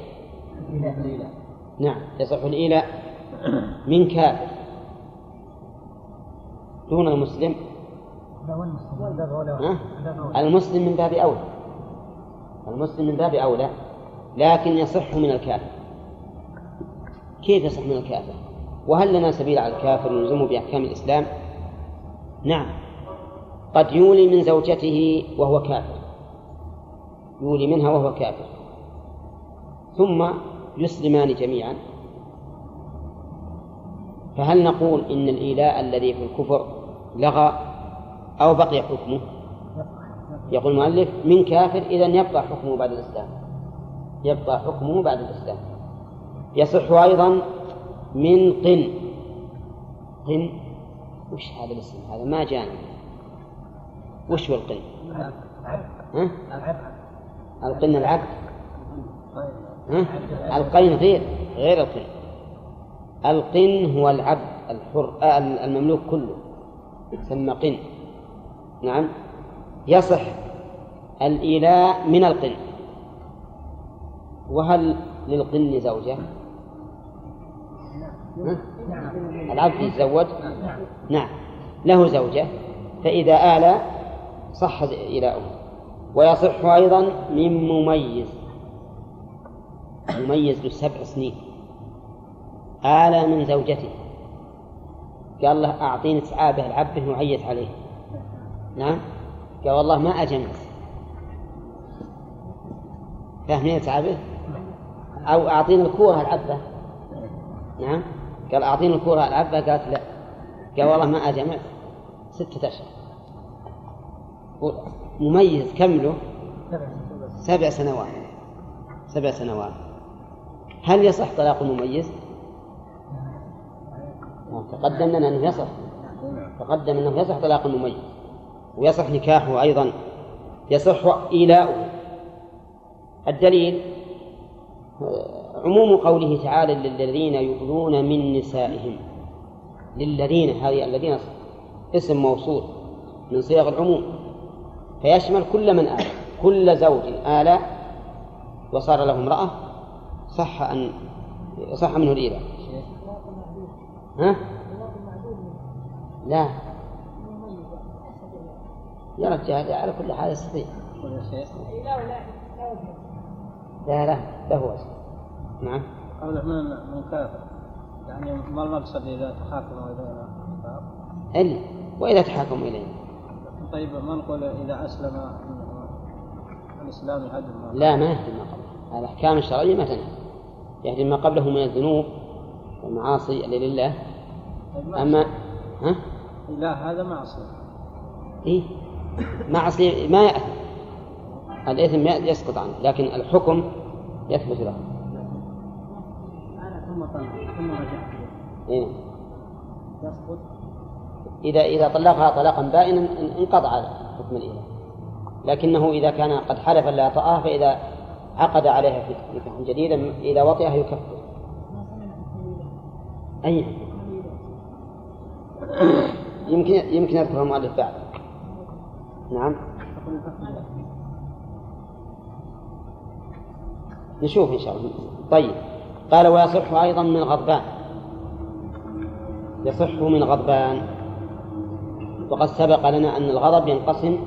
نعم. يصح الإيلاء من كافر دون المسلم. المسلم من باب أولى. المسلم من باب أولى لكن يصح من الكافر كيف يصح من الكافر؟ وهل لنا سبيل على الكافر يلزمه بأحكام الإسلام؟ نعم. قد يولي من زوجته وهو كافر. يولي منها وهو كافر. ثم يسلمان جميعا. فهل نقول إن الإيلاء الذي في الكفر لغى أو بقي حكمه؟ يقول المؤلف من كافر إذا يبقى حكمه بعد الإسلام. يبقى حكمه بعد الإسلام. يصح أيضا من قن. قن؟ وش هذا الاسم؟ هذا ما جانا وش هو القن؟ ها؟ القن العبد ها؟ غير غير القن. القن هو العبد الحر آه، المملوك كله. يسمى قن. نعم. يصح الإيلاء من القن. وهل للقن زوجة؟ العبد يتزوج؟ نعم. له زوجة فإذا آل صح إيلاؤه ويصح أيضا من مميز. مميز لسبع سنين. آل من زوجته. قال له أعطيني تعابه العبه وعيت عليه. نعم. قال والله ما أجنس. فاهمين تعابه أو أعطيني الكورة العبة نعم. قال أعطيني الكورة العبة؟ قالت لا. قال والله ما أجمعت ستة أشهر. مميز كمله سبع سنوات. سبع سنوات. هل يصح طلاق المميز؟ تقدم لنا أنه يصح. تقدم أنه يصح طلاق المميز ويصح نكاحه أيضا. يصح إيلاؤه. الدليل عموم قوله تعالى للذين يؤذون من نسائهم. للذين هذه الذين اسم موصول من صيغ العموم. فيشمل كل من آل كل زوج آل وصار له امرأة صح أن صح منه الإيلاء ها؟ لا. يا رجال على كل حال يستطيع. لا لا لا هو نعم. قوله من من كافر. يعني ما المقصد إذا تحاكموا إلى إلا. وإذا تحاكموا إليه. طيب ما نقول إذا أسلم الإسلام يهدم ما لا ما يهدم ما قبله. الاحكام الشرعيه ما تنهي يهدم ما قبله من الذنوب والمعاصي اللي لله. طيب ما اما ها؟ لا هذا معصية. إيه؟ معصية ما يأثم. الإثم يسقط عنه لكن الحكم يثبت له. إيه؟ يسقط. إذا إذا طلقها طلاقا بائنا انقطع حكم الإله. لكنه إذا كان قد حلف لا يطأها فإذا عقد عليها في نكاح جديدا إذا وطئها يكفر. أي يمكن يمكن يذكر المؤلف بعد. نعم. نشوف إن شاء الله. طيب. قال ويصح أيضا من غضبان يصح من غضبان. وقد سبق لنا أن الغضب ينقسم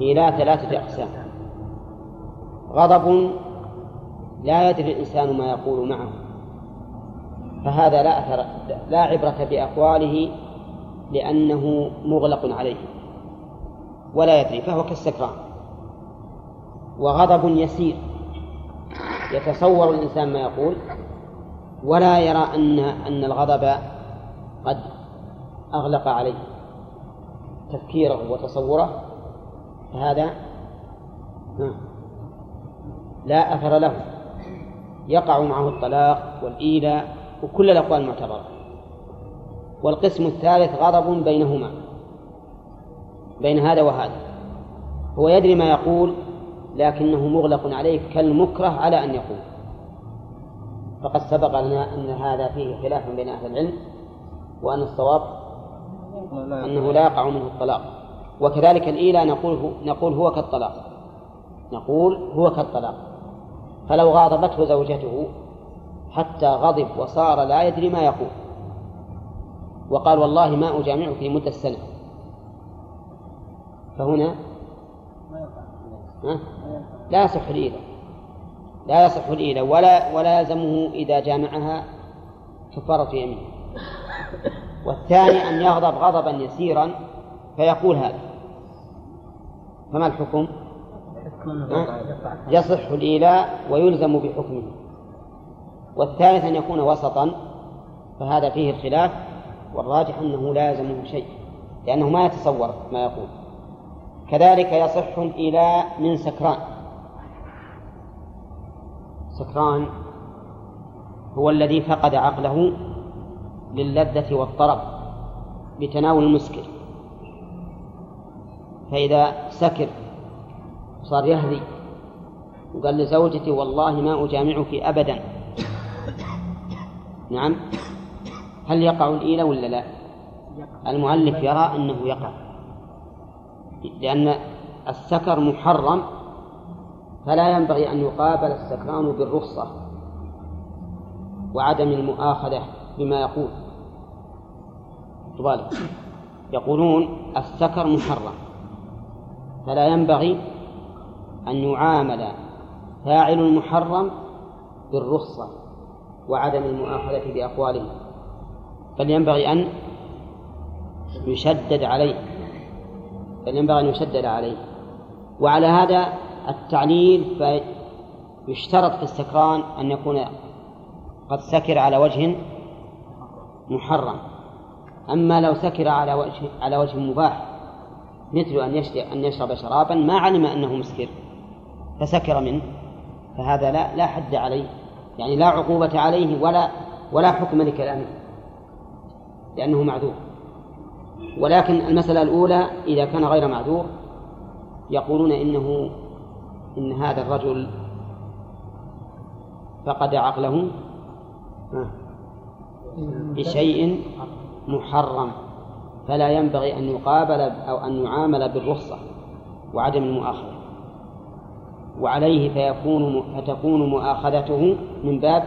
إلى ثلاثة أقسام. غضب لا يدري الإنسان ما يقول معه. فهذا لا أثر لا عبرة بأقواله لأنه مغلق عليه. ولا يدري فهو كالسكران. وغضب يسير. يتصور الإنسان ما يقول ولا يرى أن أن الغضب قد أغلق عليه تفكيره وتصوره فهذا لا أثر له. يقع معه الطلاق والإيلاء وكل الأقوال المعتبرة. والقسم الثالث غضب بينهما بين هذا وهذا. هو يدري ما يقول لكنه مغلق عليه كالمكره على أن يقول. فقد سبق لنا أن هذا فيه خلاف بين أهل العلم. وأن الصواب أنه لا يقع منه الطلاق. وكذلك الإيلاء نقول نقول هو كالطلاق. نقول هو كالطلاق. فلو غاضبته زوجته حتى غضب وصار لا يدري ما يقول. وقال والله ما أجامعك لمدة سنة فهنا؟ لا يصح الإيلة لا يصح الإيلة ولا ولا يلزمه إذا جامعها كفارة يمين والثاني أن يغضب غضبا يسيرا فيقول هذا. فما الحكم؟ يصح الإيلاء ويلزم بحكمه. والثالث أن يكون وسطا فهذا فيه الخلاف والراجح أنه لا يلزمه شيء لأنه ما يتصور ما يقول. كذلك يصح الإيلاء من سكران. سكران هو الذي فقد عقله للذة والطرب بتناول المسكر. فإذا سكر صار يهذي وقال لزوجتي والله ما أجامعك أبدا. نعم. هل يقع الإيلة ولا لا؟ المؤلف يرى أنه يقع. لأن السكر محرم فلا ينبغي أن يقابل السكران بالرخصة وعدم المؤاخذة. بما يقول. طبالك يقولون السكر محرم. فلا ينبغي أن يعامل فاعل المحرم بالرخصة وعدم المؤاخذة بأقواله. بل ينبغي أن يشدد عليه. بل ينبغي أن يشدد عليه. وعلى هذا التعليل فيشترط في السكران أن يكون قد سكر على وجه محرم. أما لو سكر على وجه على وجه مباح مثل أن يشرب أن يشرب شرابا ما علم أنه مسكر فسكر منه. فهذا لا لا حد عليه. يعني لا عقوبة عليه ولا ولا حكم لكلامه لأنه معذور. ولكن المسألة الأولى إذا كان غير معذور يقولون إنه إن هذا الرجل فقد عقله. بشيء محرم فلا ينبغي أن يقابل أو أن يعامل بالرخصة وعدم المؤاخذة. وعليه فيكون فتكون مؤاخذته من باب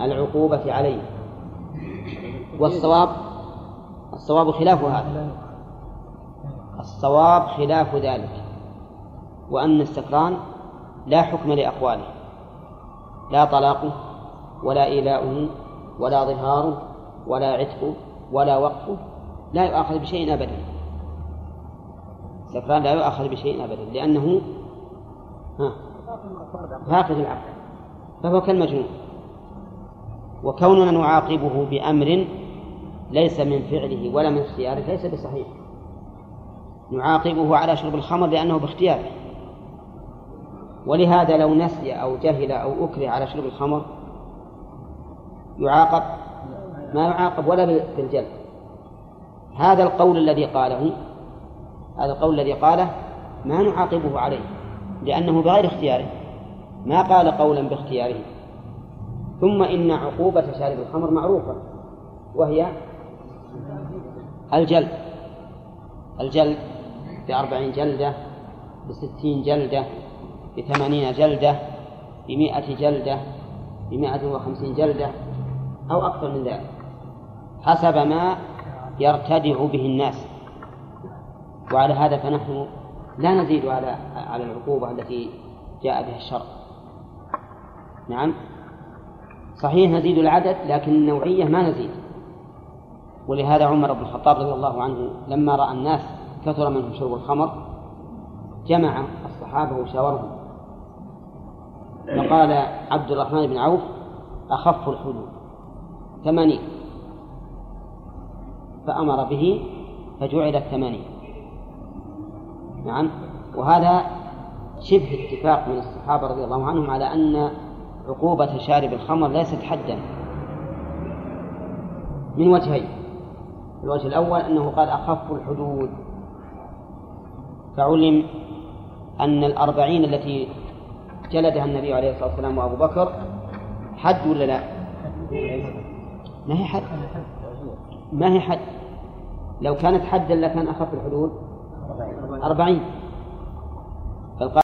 العقوبة عليه. والصواب الصواب خلاف هذا. الصواب خلاف ذلك وأن السكران لا حكم لأقواله لا طلاقه ولا إيلاؤه ولا ظهاره ولا عتقه ولا وقفه لا يؤاخذ بشيء أبدا. السكران لا يؤاخذ بشيء أبدا لأنه ها فاقد العقل فهو كالمجنون. وكوننا نعاقبه بأمر ليس من فعله ولا من اختياره ليس بصحيح. نعاقبه على شرب الخمر لأنه باختياره. ولهذا لو نسي أو جهل أو أكره على شرب الخمر يعاقب ما يعاقب ولا بالجلد هذا القول الذي قاله هذا القول الذي قاله ما نعاقبه عليه لأنه بغير اختياره. ما قال قولا باختياره. ثم إن عقوبة شارب الخمر معروفة وهي الجلد. الجلد بأربعين جلدة بستين جلدة بثمانين جلدة بمائة جلدة بمائة وخمسين جلدة. أو أكثر من ذلك. حسب ما يرتدع به الناس. وعلى هذا فنحن لا نزيد على على العقوبة التي جاء بها الشرع. نعم. صحيح نزيد العدد لكن النوعية ما نزيد. ولهذا عمر بن الخطاب رضي الله عنه لما رأى الناس كثر منهم شرب الخمر جمع الصحابة وشاورهم. فقال عبد الرحمن بن عوف أخف الحدود. ثمانين. فأمر به فجعلت ثمانين نعم. وهذا شبه اتفاق من الصحابة رضي الله عنهم على أن عقوبة شارب الخمر ليست حدا. من وجهين. الوجه الأول أنه قال أخف الحدود. فعلم أن الأربعين التي جلدها النبي عليه الصلاة والسلام وأبو بكر حد ولا لا؟ ما هي حد ما هي حد لو كانت حدا لكان أخف الحدود. أربعين.